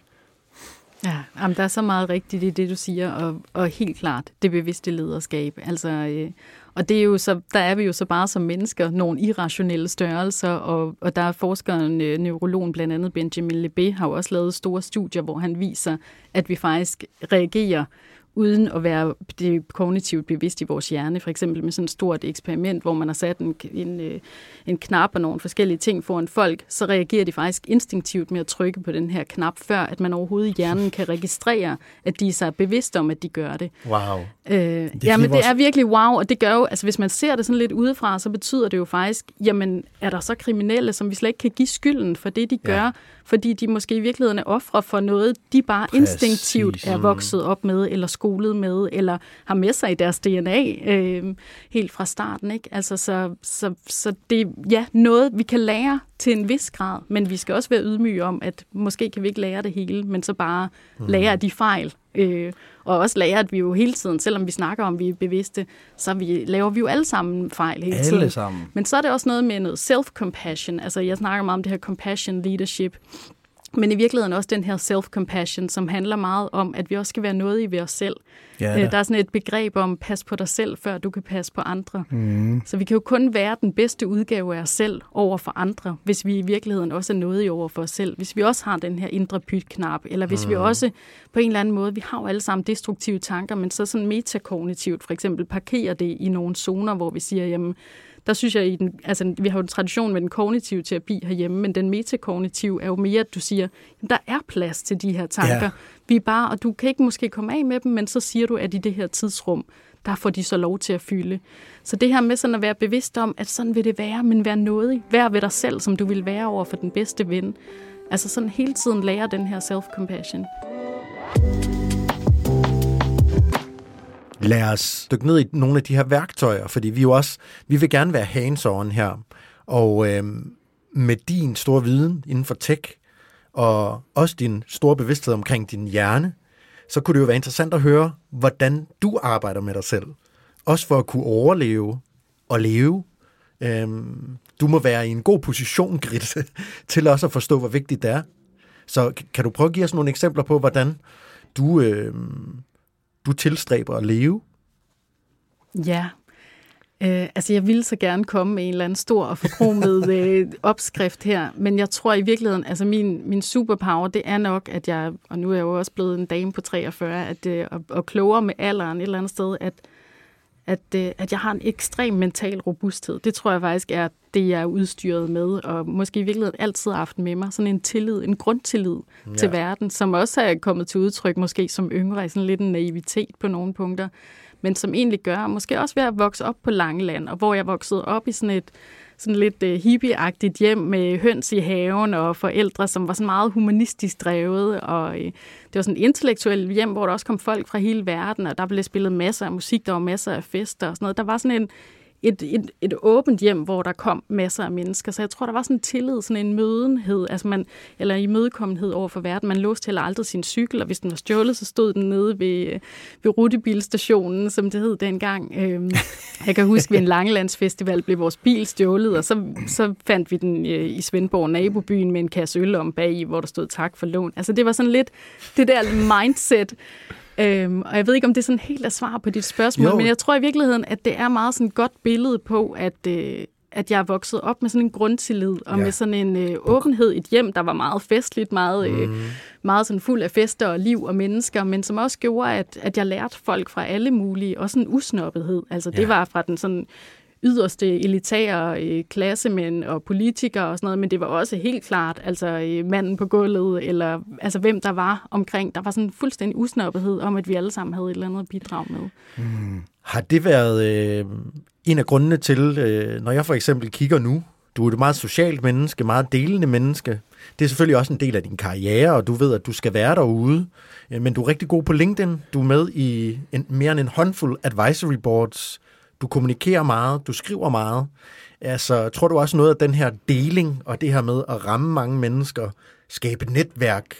Ja, jamen, der er så meget rigtigt i det, du siger, og, og helt klart det bevidste lederskab. Altså, øh, og det er jo så, der er vi jo så bare som mennesker nogle irrationelle størrelser, og, og der er forskeren, øh, neurologen blandt andet Benjamin Lebé, har jo også lavet store studier, hvor han viser, at vi faktisk reagerer uden at være det kognitivt bevidst i vores hjerne. For eksempel med sådan et stort eksperiment, hvor man har sat en, en, øh, en knap og nogle forskellige ting foran folk, så reagerer de faktisk instinktivt med at trykke på den her knap, før at man overhovedet i hjernen kan registrere, at de er så bevidste om, at de gør det. Wow. Øh, det jamen, vores... det er virkelig wow, og det gør jo, altså hvis man ser det sådan lidt udefra, så betyder det jo faktisk, jamen, er der så kriminelle, som vi slet ikke kan give skylden for det, de gør, ja fordi de måske i virkeligheden er ofre for noget, de bare Præcis. instinktivt er vokset op med, eller skolet med, eller har med sig i deres DNA øh, helt fra starten. Ikke? Altså, så, så, så det er ja, noget, vi kan lære til en vis grad, men vi skal også være ydmyge om, at måske kan vi ikke lære det hele, men så bare mm. lære de fejl. Øh, og også lære, at vi jo hele tiden, selvom vi snakker om, vi er bevidste, så vi, laver vi jo alle sammen fejl hele tiden. Alle sammen. Men så er det også noget med noget self-compassion. Altså, jeg snakker meget om det her compassion leadership. Men i virkeligheden også den her self-compassion, som handler meget om, at vi også skal være noget i ved os selv. Ja, Øh, da. Der er sådan et begreb om, pas på dig selv, før du kan passe på andre. Mm. Så vi kan jo kun være den bedste udgave af os selv over for andre, hvis vi i virkeligheden også er noget i over for os selv. Hvis vi også har den her indre pytknap, eller hvis mm. vi også på en eller anden måde, vi har jo alle sammen destruktive tanker, men så sådan metakognitivt for eksempel parkerer det i nogle zoner, hvor vi siger, jamen, der synes jeg, i den, altså, vi har jo en tradition med den kognitive terapi herhjemme, men den metakognitive er jo mere, at du siger, jamen, der er plads til de her tanker. Ja. Vi er bare, og du kan ikke måske komme af med dem, men så siger du, at i det her tidsrum, der får de så lov til at fylde. Så det her med sådan at være bevidst om, at sådan vil det være, men vær nådig. Vær ved dig selv, som du vil være over for den bedste ven. Altså sådan hele tiden lære den her self-compassion. Lad os dykke ned i nogle af de her værktøjer, fordi vi jo også, vi vil gerne være hands-on her. Og øh, med din store viden inden for tech, og også din store bevidsthed omkring din hjerne, så kunne det jo være interessant at høre, hvordan du arbejder med dig selv. Også for at kunne overleve og leve. Øhm, du må være i en god position, <laughs> Gritte, til også at forstå, hvor vigtigt det er. Så kan du prøve at give os nogle eksempler på, hvordan du, øhm, du tilstræber at leve? Ja. Øh, altså, jeg ville så gerne komme med en eller anden stor og forkromet <laughs> øh, opskrift her, men jeg tror i virkeligheden, altså min, min superpower, det er nok, at jeg, og nu er jeg jo også blevet en dame på 43, at, øh, og, og klogere med alderen et eller andet sted, at, at, øh, at jeg har en ekstrem mental robusthed. Det tror jeg faktisk er det, jeg er udstyret med, og måske i virkeligheden altid har haft med mig. Sådan en tillid, en grundtillid ja. til verden, som også er kommet til udtryk måske som yngre, i sådan lidt en naivitet på nogle punkter, men som egentlig gør, måske også ved at vokse op på Langeland, og hvor jeg voksede op i sådan et sådan lidt øh, hippieagtigt hjem med høns i haven og forældre, som var sådan meget humanistisk drevet, og øh, det var sådan et intellektuelt hjem, hvor der også kom folk fra hele verden, og der blev spillet masser af musik, der var masser af fester og sådan noget. Der var sådan en, et, et, et åbent hjem, hvor der kom masser af mennesker. Så jeg tror, der var sådan en tillid, sådan en mødenhed, altså man, eller imødekommenhed over for verden. Man låste heller aldrig sin cykel, og hvis den var stjålet, så stod den nede ved, ved rutebilstationen, som det hed dengang. Øhm, jeg kan huske, ved en Langelandsfestival blev vores bil stjålet, og så, så fandt vi den øh, i Svendborg, nabobyen, med en kasse øl om bag, hvor der stod tak for lån. Altså det var sådan lidt det der mindset, Øhm, og jeg ved ikke, om det er sådan helt er svar på dit spørgsmål, Jo. men jeg tror i virkeligheden, at det er meget sådan et godt billede på, at, øh, at jeg er vokset op med sådan en grundtillid, og Ja. med sådan en øh, åbenhed, et hjem, der var meget festligt, meget, øh, meget sådan fuld af fester og liv og mennesker, men som også gjorde, at, at jeg lærte folk fra alle mulige, også en usnoppethed. Altså det Ja. var fra den sådan yderste elitære øh, klassemænd og politikere og sådan noget, men det var også helt klart altså øh, manden på gulvet, eller altså hvem der var omkring. Der var sådan en fuldstændig usnoppethed om, at vi alle sammen havde et eller andet bidrag med. med. Har det været øh, en af grundene til, øh, når jeg for eksempel kigger nu, du er et meget socialt menneske, meget delende menneske. Det er selvfølgelig også en del af din karriere, og du ved, at du skal være derude. Øh, men du er rigtig god på LinkedIn. Du er med i en, mere end en håndfuld advisory boards. Du kommunikerer meget, du skriver meget. Altså, tror du også noget af den her deling og det her med at ramme mange mennesker, skabe netværk,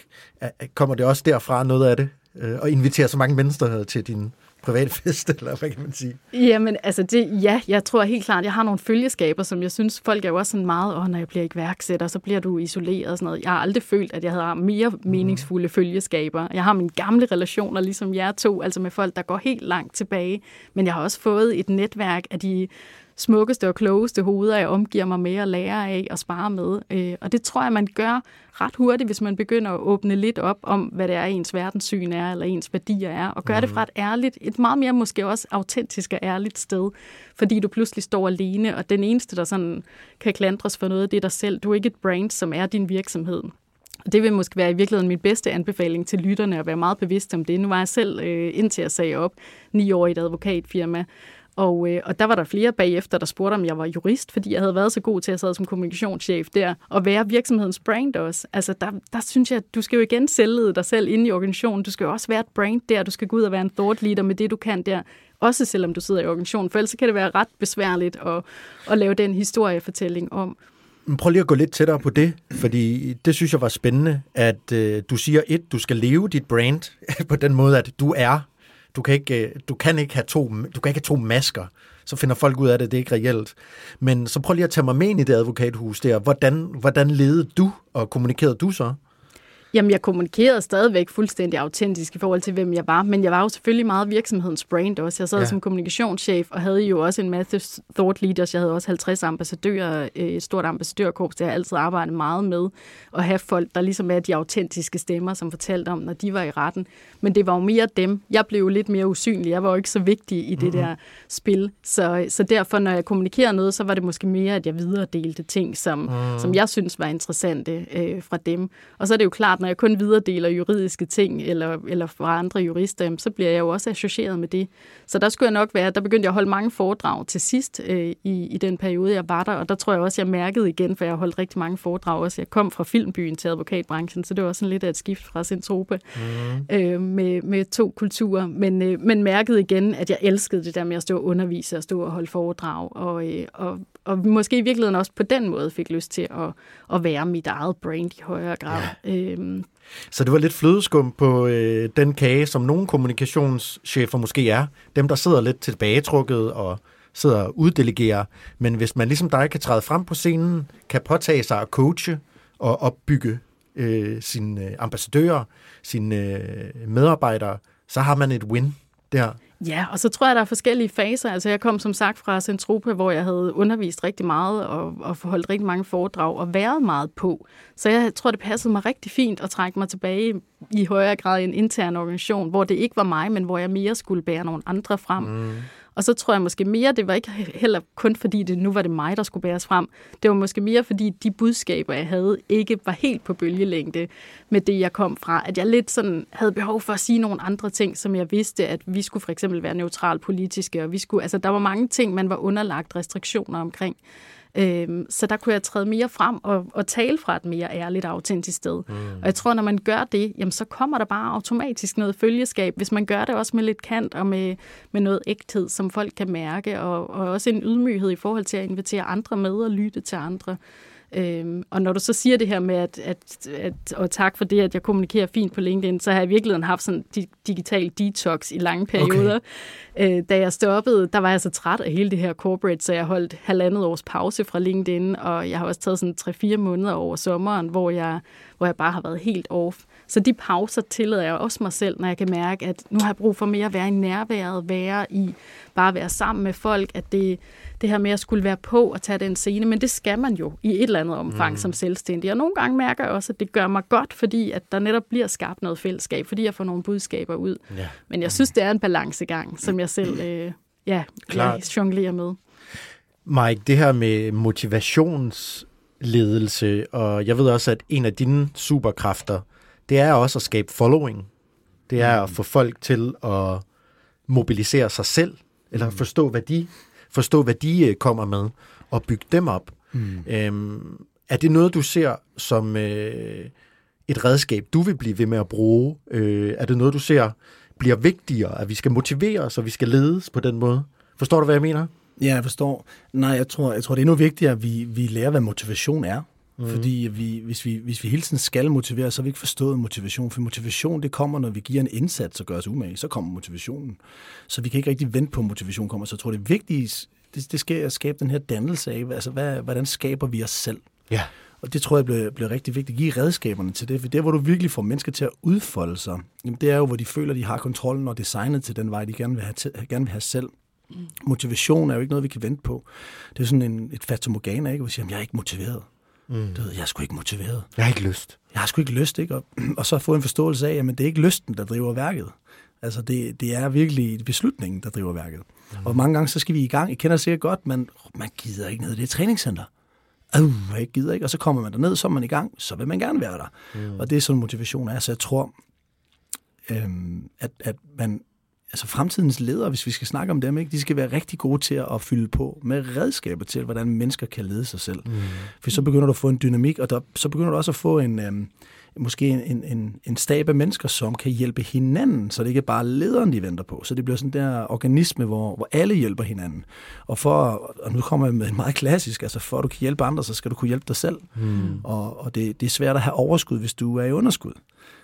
kommer det også derfra noget af det? Øh, og invitere så mange mennesker til din private <laughs> fest, eller hvad kan man sige? Jamen, altså det, ja, jeg tror helt klart, jeg har nogle følgeskaber, som jeg synes, folk er jo også sådan meget, åh, når jeg bliver ikke værksætter, så bliver du isoleret og sådan noget. Jeg har aldrig følt, at jeg havde mere meningsfulde følgeskaber. Jeg har mine gamle relationer, ligesom jer to, altså med folk, der går helt langt tilbage. Men jeg har også fået et netværk af de smukkeste og klogeste hoveder, jeg omgiver mig med og lærer af og spare med. Øh, Og det tror jeg, man gør ret hurtigt, hvis man begynder at åbne lidt op om, hvad det er, ens verdenssyn er, eller ens værdier er, og gøre det fra et ærligt, et meget mere måske også autentisk og ærligt sted, fordi du pludselig står alene, og den eneste, der sådan kan klandres for noget, det er dig selv. Du er ikke et brand, som er din virksomhed. Og det vil måske være i virkeligheden min bedste anbefaling til lytterne at være meget bevidst om det. Nu var jeg selv, øh, indtil jeg sagde op, ni år i et advokatfirma, og, øh, og der var der flere bagefter, der spurgte, om jeg var jurist, fordi jeg havde været så god til at sidde som kommunikationschef der, og være virksomhedens brand også. Altså der, der synes jeg, at du skal jo igen sælge dig selv ind i organisationen. Du skal jo også være et brand der. Du skal gå ud og være en thought leader med det, du kan der. Også selvom du sidder i organisationen, for ellers kan det være ret besværligt at, at lave den historiefortælling om. Prøv lige at gå lidt tættere på det, fordi det synes jeg var spændende, at øh, du siger et, du skal leve dit brand <laughs> på den måde, at du er. Du kan ikke, øh, du kan ikke have to, du kan ikke have to masker. Så finder folk ud af det, det er ikke reelt. Men så prøv lige at tage mig med ind i det advokathus der. Hvordan, hvordan ledede du, og kommunikerede du så? Jamen, jeg kommunikerede stadigvæk fuldstændig autentisk i forhold til, hvem jeg var, men jeg var jo selvfølgelig meget virksomhedens brand også. Jeg sad ja. som kommunikationschef og havde jo også en masse thought leaders. Jeg havde også 50 ambassadører, øh, et stort ambassadørkorps, der jeg altid arbejdet meget med, at have folk, der ligesom er de autentiske stemmer, som fortalte om, når de var i retten. Men det var jo mere dem. Jeg blev jo lidt mere usynlig. Jeg var jo ikke så vigtig i det mm-hmm. der spil. Så, så derfor, når jeg kommunikerede noget, så var det måske mere, at jeg videredelte ting, som, mm. som jeg synes var interessante øh, fra dem. Og så er det jo klart, når jeg kun videredeler juridiske ting, eller, eller fra andre jurister, så bliver jeg jo også associeret med det. Så der skulle jeg nok være, der begyndte jeg at holde mange foredrag til sidst øh, i, i den periode, jeg var der, og der tror jeg også, jeg mærkede igen, for jeg har holdt rigtig mange foredrag også. Jeg kom fra filmbyen til advokatbranchen, så det var også sådan lidt af et skift fra Centrope mm. øh, med, med to kulturer, men, øh, men mærkede igen, at jeg elskede det der med at stå og undervise og stå og holde foredrag, og, øh, og, og måske i virkeligheden også på den måde fik lyst til at, at være mit eget brand i højere grad. Ja. Øhm. Så det var lidt flødeskum på øh, den kage, som nogle kommunikationschefer måske er. Dem, der sidder lidt tilbagetrukket og sidder og uddelegerer. Men hvis man ligesom dig kan træde frem på scenen, kan påtage sig at coache og opbygge øh, sine øh, ambassadører, sine øh, medarbejdere, så har man et win der. Ja, og så tror jeg, der er forskellige faser. Altså, jeg kom som sagt fra Centropa, hvor jeg havde undervist rigtig meget og, og forholdt rigtig mange foredrag og været meget på. Så jeg tror, det passede mig rigtig fint at trække mig tilbage i højere grad i en intern organisation, hvor det ikke var mig, men hvor jeg mere skulle bære nogle andre frem. Mm. Og så tror jeg måske mere, det var ikke heller kun fordi, det nu var det mig, der skulle bæres frem. Det var måske mere fordi, de budskaber, jeg havde, ikke var helt på bølgelængde med det, jeg kom fra. At jeg lidt sådan havde behov for at sige nogle andre ting, som jeg vidste, at vi skulle for eksempel være neutral politiske, og vi skulle, altså der var mange ting, man var underlagt restriktioner omkring. Øhm, så der kunne jeg træde mere frem og, og tale fra et mere ærligt og autentisk sted. Mm. Og jeg tror, når man gør det, jamen, så kommer der bare automatisk noget følgeskab, hvis man gør det også med lidt kant og med, med noget ægthed, som folk kan mærke, og, og også en ydmyghed i forhold til at invitere andre med og lytte til andre. Øhm, og når du så siger det her med, at, at, at, og tak for det, at jeg kommunikerer fint på LinkedIn, så har jeg i virkeligheden haft sådan di- digital detox i lange perioder. Okay. Øh, da jeg stoppede, der var jeg så træt af hele det her corporate, så jeg holdt halvandet års pause fra LinkedIn, og jeg har også taget sådan 3-4 måneder over sommeren, hvor jeg, hvor jeg bare har været helt off. Så de pauser tillader jeg også mig selv, når jeg kan mærke, at nu har jeg brug for mere at være i nærværet, være i bare at være sammen med folk, at det, det her med at skulle være på og tage den scene, men det skal man jo i et eller andet omfang mm. som selvstændig. Og nogle gange mærker jeg også, at det gør mig godt, fordi at der netop bliver skabt noget fællesskab, fordi jeg får nogle budskaber ud. Ja. Men jeg synes, det er en balancegang, som jeg selv øh, ja, Klart. jonglerer med. Mike, det her med motivationsledelse, og jeg ved også, at en af dine superkræfter, det er også at skabe following. Det er at mm. få folk til at mobilisere sig selv, eller mm. forstå, hvad de, forstå, hvad de øh, kommer med, og bygge dem op. Mm. Øhm, er det noget, du ser som øh, et redskab, du vil blive ved med at bruge? Øh, er det noget, du ser bliver vigtigere, at vi skal motivere os, og vi skal ledes på den måde? Forstår du, hvad jeg mener? Ja, jeg forstår. Nej, jeg tror, jeg tror det er endnu vigtigere, at vi, vi lærer, hvad motivation er. Mm. Fordi vi, hvis, vi, hvis vi hele tiden skal motivere, så har vi ikke forstået motivation. For motivation, det kommer, når vi giver en indsats og gør os umage. Så kommer motivationen. Så vi kan ikke rigtig vente på, at motivation kommer. Så jeg tror, det vigtige, det, det skal at skabe den her dannelse af, altså hvad, hvordan skaber vi os selv? Ja. Og det tror jeg bliver, bliver rigtig vigtigt. Give redskaberne til det. For det, hvor du virkelig får mennesker til at udfolde sig, jamen det er jo, hvor de føler, de har kontrollen og designet til den vej, de gerne vil have, til, gerne vil have selv. Motivation er jo ikke noget, vi kan vente på. Det er sådan en, et fatamorgana, ikke? Hvor vi siger, jeg er ikke motiveret. Mm. Du ved, jeg er sgu ikke motiveret. Jeg har ikke lyst. Jeg har sgu ikke lyst, ikke? Og, <clears throat> og så få en forståelse af, at det er ikke lysten, der driver værket. Altså, det, det er virkelig beslutningen, der driver værket. Mm. Og mange gange, så skal vi i gang. I kender sikkert godt, men man gider ikke ned i det træningscenter. Øh, jeg gider ikke. Og så kommer man derned, så er man i gang, så vil man gerne være der. Mm. Og det er sådan motivation er. Så jeg tror, øhm, at, at man altså fremtidens ledere, hvis vi skal snakke om dem, ikke, de skal være rigtig gode til at fylde på med redskaber til, hvordan mennesker kan lede sig selv. Mm. For så begynder du at få en dynamik, og der, så begynder du også at få en, øhm, måske en, en, en stab af mennesker, som kan hjælpe hinanden, så det ikke er bare lederen, de venter på. Så det bliver sådan der organisme, hvor, hvor alle hjælper hinanden. Og, for, og nu kommer jeg med en meget klassisk, altså for at du kan hjælpe andre, så skal du kunne hjælpe dig selv. Mm. Og, og det, det er svært at have overskud, hvis du er i underskud.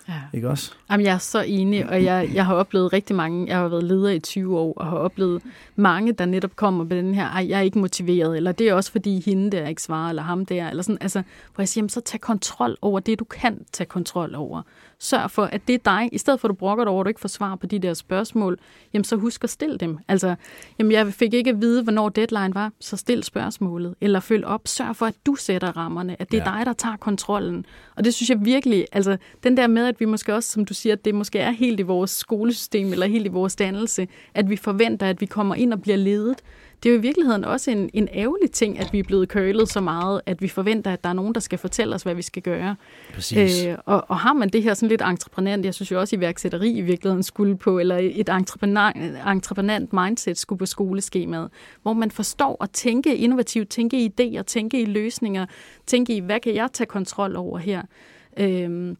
Ja. Ikke også? Jamen, jeg er så enig, og jeg, jeg har oplevet rigtig mange, jeg har været leder i 20 år, og har oplevet mange, der netop kommer med den her, ej, jeg er ikke motiveret, eller det er også fordi hende der ikke svarer, eller ham der, eller sådan, altså, hvor jeg siger, jamen, så tag kontrol over det, du kan tage kontrol over. Sørg for, at det er dig, i stedet for at du brokker dig over, at du ikke får svar på de der spørgsmål, jamen så husk at stille dem. Altså, jamen jeg fik ikke at vide, hvornår deadline var, så stil spørgsmålet, eller følg op, sørg for, at du sætter rammerne, at det er ja. dig, der tager kontrollen. Og det synes jeg virkelig, altså den der med, at vi måske også, som du siger, at det måske er helt i vores skolesystem, eller helt i vores dannelse, at vi forventer, at vi kommer ind og bliver ledet, det er jo i virkeligheden også en, en ærgerlig ting, at vi er blevet kølet så meget, at vi forventer, at der er nogen, der skal fortælle os, hvad vi skal gøre. Præcis. Øh, og, og har man det her sådan lidt entreprenant, jeg synes jo også, iværksætteri i virkeligheden skulle på, eller et entreprenant mindset skulle på skoleskemaet, hvor man forstår at tænke innovativt, tænke i idéer, tænke i løsninger, tænke i, hvad kan jeg tage kontrol over her? Øh,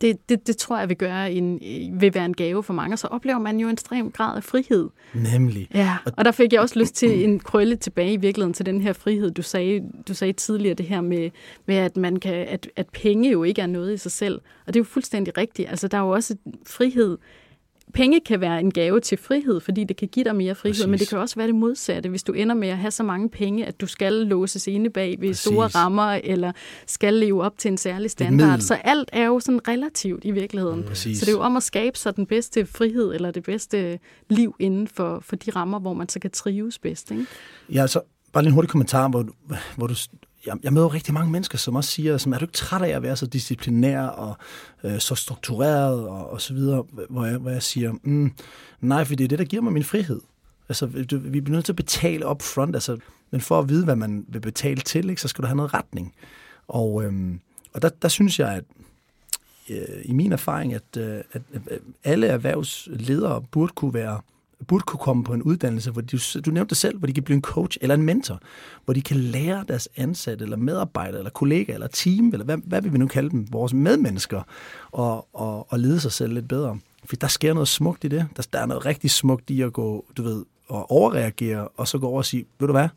det, det, det tror jeg vil gøre en, vil være en gave for mange, og så oplever man jo en ekstrem grad af frihed. Nemlig. Ja, og der fik jeg også lyst til en krølle tilbage i virkeligheden til den her frihed. Du sagde, du sagde tidligere det her med, med at, man kan, at, at penge jo ikke er noget i sig selv, og det er jo fuldstændig rigtigt. Altså, der er jo også frihed penge kan være en gave til frihed, fordi det kan give dig mere frihed, Præcis. men det kan også være det modsatte, hvis du ender med at have så mange penge, at du skal låses inde bag ved Præcis. store rammer, eller skal leve op til en særlig standard. Så alt er jo sådan relativt i virkeligheden. Præcis. Så det er jo om at skabe sig den bedste frihed, eller det bedste liv inden for, for de rammer, hvor man så kan trives bedst. Ikke? Ja, altså bare lige en hurtig kommentar, hvor, hvor du jeg, jeg møder rigtig mange mennesker, som også siger, som, er du ikke træt af at være så disciplinær og øh, så struktureret og, og så videre, hvor jeg, hvor jeg siger, mm, nej, for det er det, der giver mig min frihed. Altså, vi bliver nødt til at betale up front, altså, men for at vide, hvad man vil betale til, ikke, så skal du have noget retning. Og, øhm, og der, der synes jeg, at øh, i min erfaring, at, øh, at, at alle erhvervsledere burde kunne være burde kunne komme på en uddannelse, hvor de, du nævnte det selv, hvor de kan blive en coach eller en mentor, hvor de kan lære deres ansatte, eller medarbejdere, eller kollegaer, eller team, eller hvad, hvad vil vi nu kalde dem, vores medmennesker, og, og, og lede sig selv lidt bedre. For der sker noget smukt i det. Der, der er noget rigtig smukt i at gå, du ved, og overreagere, og så gå over og sige, ved du hvad,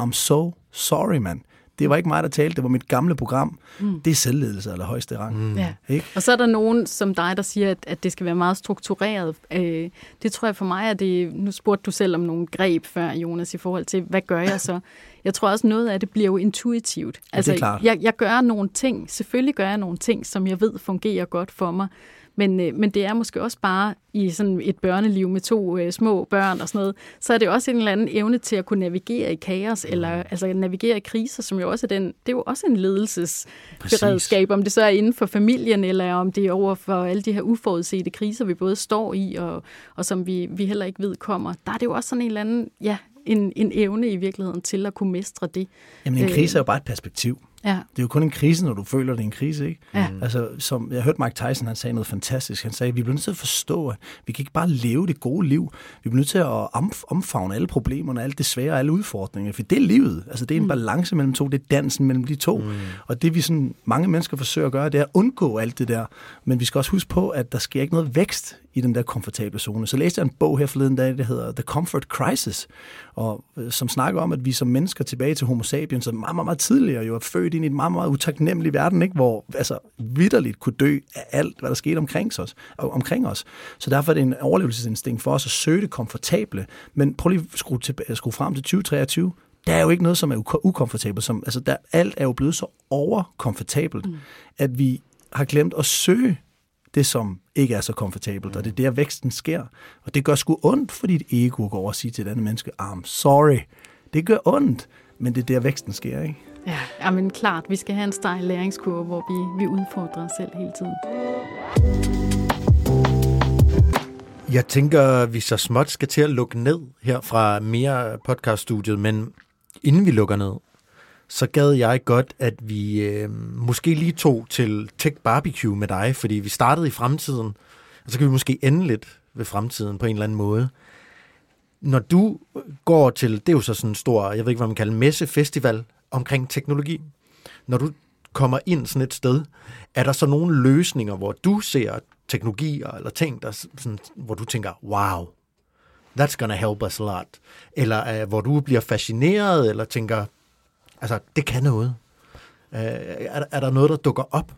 I'm so sorry, man det var ikke mig, der talte, det var mit gamle program. Mm. Det er selvledelse eller højeste rang. Mm. Ja. Ikke? Og så er der nogen som dig, der siger, at, at det skal være meget struktureret. Øh, det tror jeg for mig, at det, nu spurgte du selv om nogle greb før, Jonas, i forhold til, hvad gør jeg så? Jeg tror også, noget af det bliver jo intuitivt. Altså, ja, det er altså, klart. Jeg, jeg gør nogle ting, selvfølgelig gør jeg nogle ting, som jeg ved fungerer godt for mig, men, øh, men det er måske også bare i sådan et børneliv med to øh, små børn og sådan noget, så er det også en eller anden evne til at kunne navigere i kaos, eller mm. altså navigere i kriser, som jo også er den, det er jo også en ledelsesberedskab, om det så er inden for familien, eller om det er over for alle de her uforudsete kriser, vi både står i, og, og som vi, vi heller ikke ved kommer. Der er det jo også sådan en eller anden, ja, en, en evne i virkeligheden til at kunne mestre det. Jamen en krise er jo bare et perspektiv. Ja. Det er jo kun en krise, når du føler, det er en krise, ikke? Ja. Altså, som jeg hørte Mike Tyson, han sagde noget fantastisk. Han sagde, at vi bliver nødt til at forstå, at vi kan ikke bare leve det gode liv. Vi bliver nødt til at omfavne alle problemerne, alt det svære, alle udfordringer. For det er livet. Altså, det er en mm. balance mellem to. Det er dansen mellem de to. Mm. Og det vi sådan, mange mennesker forsøger at gøre, det er at undgå alt det der. Men vi skal også huske på, at der sker ikke noget vækst i den der komfortable zone. Så læste jeg en bog her forleden dag, der hedder The Comfort Crisis, og, øh, som snakker om, at vi som mennesker tilbage til homo sapiens, som meget, meget, meget tidligere jo er født ind i en meget, meget utaknemmelig verden, ikke? hvor altså, vidderligt kunne dø af alt, hvad der skete omkring os, omkring os. Så derfor er det en overlevelsesinstinkt for os at søge det komfortable. Men prøv lige at skrue, til, skrue frem til 2023, der er jo ikke noget, som er ukomfortabelt. Som, altså der, alt er jo blevet så overkomfortabelt, mm. at vi har glemt at søge det, som ikke er så komfortabelt, og det er der, væksten sker. Og det gør sgu ondt for dit ego at gå over og sige til et andet menneske, I'm sorry. Det gør ondt, men det er der, væksten sker, ikke? Ja, men klart, vi skal have en stejl læringskurve, hvor vi, vi udfordrer os selv hele tiden. Jeg tænker, vi så småt skal til at lukke ned her fra mere podcaststudiet, men inden vi lukker ned, så gad jeg godt, at vi øh, måske lige tog til Tech Barbecue med dig, fordi vi startede i fremtiden, og så kan vi måske ende lidt ved fremtiden på en eller anden måde. Når du går til, det er jo så sådan en stor, jeg ved ikke, hvad man kalder messefestival omkring teknologi. Når du kommer ind sådan et sted, er der så nogle løsninger, hvor du ser teknologier eller ting, der, sådan, hvor du tænker, wow, that's gonna help us a lot. Eller uh, hvor du bliver fascineret, eller tænker, altså, det kan noget. Uh, er, er der noget, der dukker op?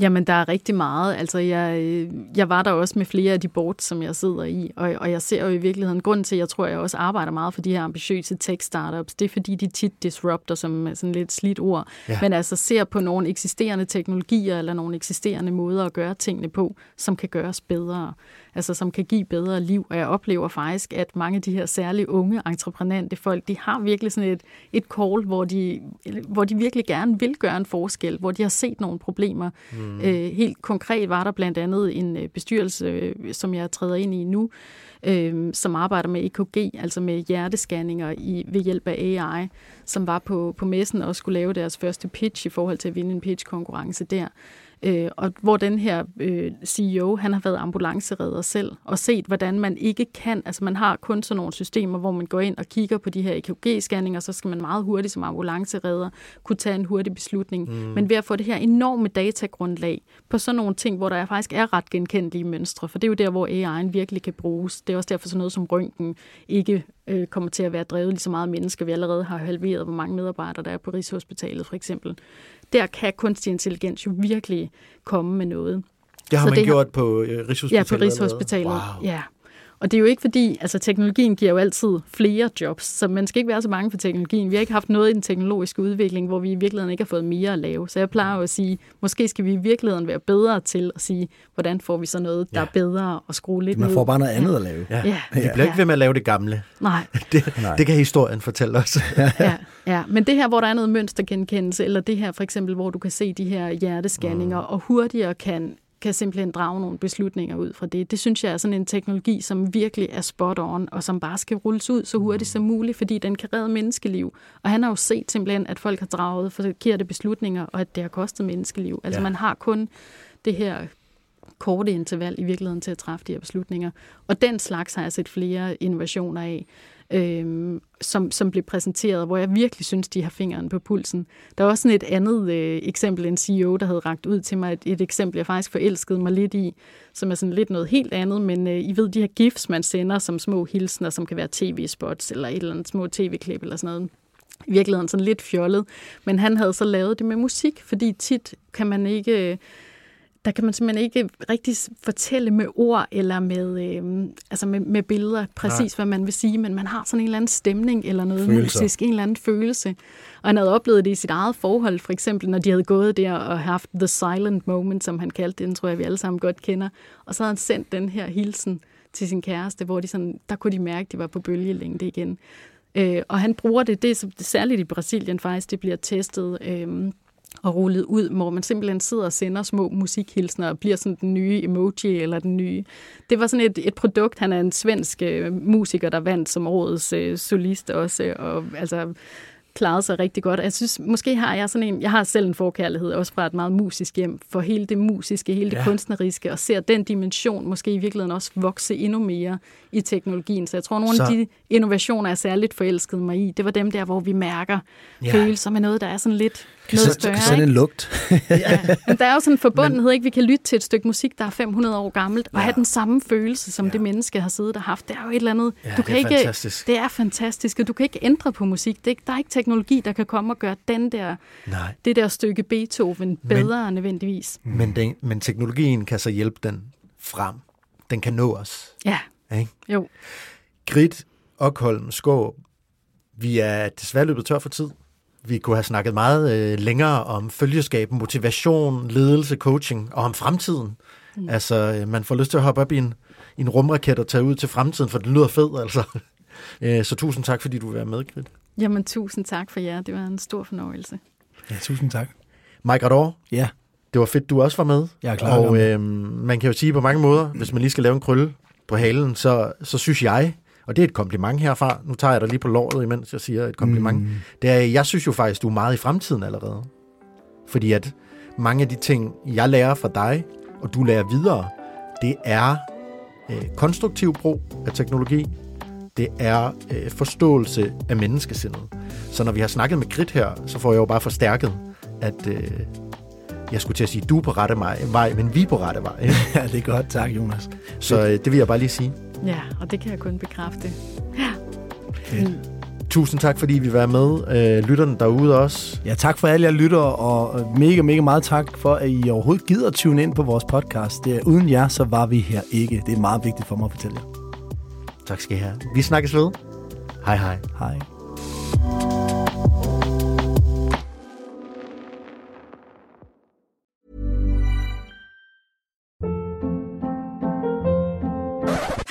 Jamen, der er rigtig meget. Altså, jeg, jeg var der også med flere af de boards, som jeg sidder i, og, og jeg ser jo i virkeligheden, grund til, at jeg tror, at jeg også arbejder meget for de her ambitiøse tech-startups, det er fordi, de tit disrupter, som er sådan lidt slidt ord, ja. men altså ser på nogle eksisterende teknologier, eller nogle eksisterende måder at gøre tingene på, som kan gøres bedre altså som kan give bedre liv. Og jeg oplever faktisk, at mange af de her særlige unge entreprenante folk, de har virkelig sådan et, et call, hvor de, hvor de virkelig gerne vil gøre en forskel, hvor de har set nogle problemer. Mm. Øh, helt konkret var der blandt andet en øh, bestyrelse, øh, som jeg træder ind i nu, øh, som arbejder med EKG, altså med hjertescanninger i, ved hjælp af AI, som var på, på messen og skulle lave deres første pitch i forhold til at vinde en pitch-konkurrence der. Øh, og hvor den her øh, CEO, han har været ambulanceredder selv, og set, hvordan man ikke kan, altså man har kun sådan nogle systemer, hvor man går ind og kigger på de her EKG-scanninger, så skal man meget hurtigt som ambulanceredder kunne tage en hurtig beslutning. Mm. Men ved at få det her enorme datagrundlag på sådan nogle ting, hvor der faktisk er ret genkendelige mønstre, for det er jo der, hvor AI'en virkelig kan bruges. Det er også derfor sådan noget som røntgen ikke øh, kommer til at være drevet lige så meget af mennesker. Vi allerede har halveret, hvor mange medarbejdere der er på Rigshospitalet for eksempel der kan kunstig intelligens jo virkelig komme med noget. Det har så man det gjort på øh, Rigshospitalet? Ja, på Rigshospitalet. Wow. Ja. Og det er jo ikke fordi, altså teknologien giver jo altid flere jobs, så man skal ikke være så mange for teknologien. Vi har ikke haft noget i den teknologiske udvikling, hvor vi i virkeligheden ikke har fået mere at lave. Så jeg plejer jo at sige, måske skal vi i virkeligheden være bedre til at sige, hvordan får vi så noget, der ja. er bedre og skrue lidt Man får bare noget andet ja. at lave. Ja. ja. Vi bliver ikke ved med at lave det gamle. Nej. <laughs> det, Nej. det kan historien fortælle os. <laughs> ja. ja, men det her, hvor der er noget mønstergenkendelse, eller det her for eksempel, hvor du kan se de her hjertescanninger, mm. og hurtigere kan kan simpelthen drage nogle beslutninger ud fra det. Det synes jeg er sådan en teknologi, som virkelig er spot on, og som bare skal rulles ud så hurtigt som muligt, fordi den kan redde menneskeliv. Og han har jo set simpelthen, at folk har draget forkerte beslutninger, og at det har kostet menneskeliv. Altså ja. man har kun det her korte interval i virkeligheden til at træffe de her beslutninger. Og den slags har jeg set flere innovationer af øh, som, som blev præsenteret, hvor jeg virkelig synes, de har fingeren på pulsen. Der var også sådan et andet øh, eksempel, en CEO, der havde ragt ud til mig, et, et eksempel, jeg faktisk forelskede mig lidt i, som er sådan lidt noget helt andet, men øh, I ved, de her gifs, man sender som små hilsner, som kan være tv-spots eller et eller andet små tv-klip eller sådan noget, i virkeligheden sådan lidt fjollet, men han havde så lavet det med musik, fordi tit kan man ikke... Øh, der kan man simpelthen ikke rigtig fortælle med ord eller med, øh, altså med, med billeder præcis, Nej. hvad man vil sige, men man har sådan en eller anden stemning eller noget Følelser. musisk, en eller anden følelse. Og han havde oplevet det i sit eget forhold, for eksempel, når de havde gået der og haft the silent moment, som han kaldte det, den tror jeg, vi alle sammen godt kender. Og så havde han sendt den her hilsen til sin kæreste, hvor de sådan, der kunne de mærke, at de var på bølgelængde igen. Øh, og han bruger det, det er særligt i Brasilien faktisk, det bliver testet, øh, og rullet ud, hvor man simpelthen sidder og sender små musikhilsner og bliver sådan den nye emoji eller den nye. Det var sådan et, et produkt. Han er en svensk øh, musiker, der vandt som årets øh, solist også, og altså klaret sig rigtig godt. Jeg synes, måske har jeg sådan en, jeg har selv en forkærlighed, også fra et meget musisk hjem, for hele det musiske, hele det ja. kunstneriske, og ser den dimension måske i virkeligheden også vokse endnu mere i teknologien. Så jeg tror, nogle så... af de innovationer, jeg særligt forelskede mig i, det var dem der, hvor vi mærker ja. følelser med noget, der er sådan lidt noget større. Kan sådan en lugt. ja. Men der er jo sådan en forbundenhed, Men... ikke? Vi kan lytte til et stykke musik, der er 500 år gammelt, og ja. have den samme følelse, som ja. det menneske har siddet og haft. Det er jo et eller andet... Ja, du kan det er ikke, fantastisk. Det er fantastisk, og du kan ikke ændre på musik. Det er, der er ikke teknologi, der kan komme og gøre den der, Nej. det der stykke Beethoven bedre men, nødvendigvis. Men, den, men teknologien kan så hjælpe den frem. Den kan nå os. Ja, ikke? jo. Grit, Okholm, Skå, vi er desværre løbet tør for tid. Vi kunne have snakket meget øh, længere om følgeskab, motivation, ledelse, coaching og om fremtiden. Mm. Altså, øh, man får lyst til at hoppe op i en, i en rumraket og tage ud til fremtiden, for det lyder fedt, altså. <laughs> Øh, så tusind tak, fordi du vil være med, Grit. Jamen, tusind tak for jer. Det var en stor fornøjelse. Ja, tusind tak. Mike Rador. Ja. Det var fedt, du også var med. Jeg er klar. Og øh, man kan jo sige på mange måder, hvis man lige skal lave en krølle på halen, så, så synes jeg, og det er et kompliment herfra, nu tager jeg dig lige på låret, imens jeg siger et kompliment, mm. det er, jeg synes jo faktisk, du er meget i fremtiden allerede. Fordi at mange af de ting, jeg lærer fra dig, og du lærer videre, det er øh, konstruktiv brug af teknologi, det er øh, forståelse af menneskesindet. Så når vi har snakket med Grit her, så får jeg jo bare forstærket, at øh, jeg skulle til at sige, du er på rette vej, men vi er på rette vej. <laughs> ja, det er godt. Tak, Jonas. Så øh, det vil jeg bare lige sige. Ja, og det kan jeg kun bekræfte. Ja. Mm. Tusind tak, fordi vi var med. Øh, lytterne derude også. Ja, tak for alle jer lytter, og mega, mega meget tak for, at I overhovedet gider at tune ind på vores podcast. Det er, uden jer, så var vi her ikke. Det er meget vigtigt for mig at fortælle jer. Tak skal I have. Vi snakkes ved. Hej hej. Hej.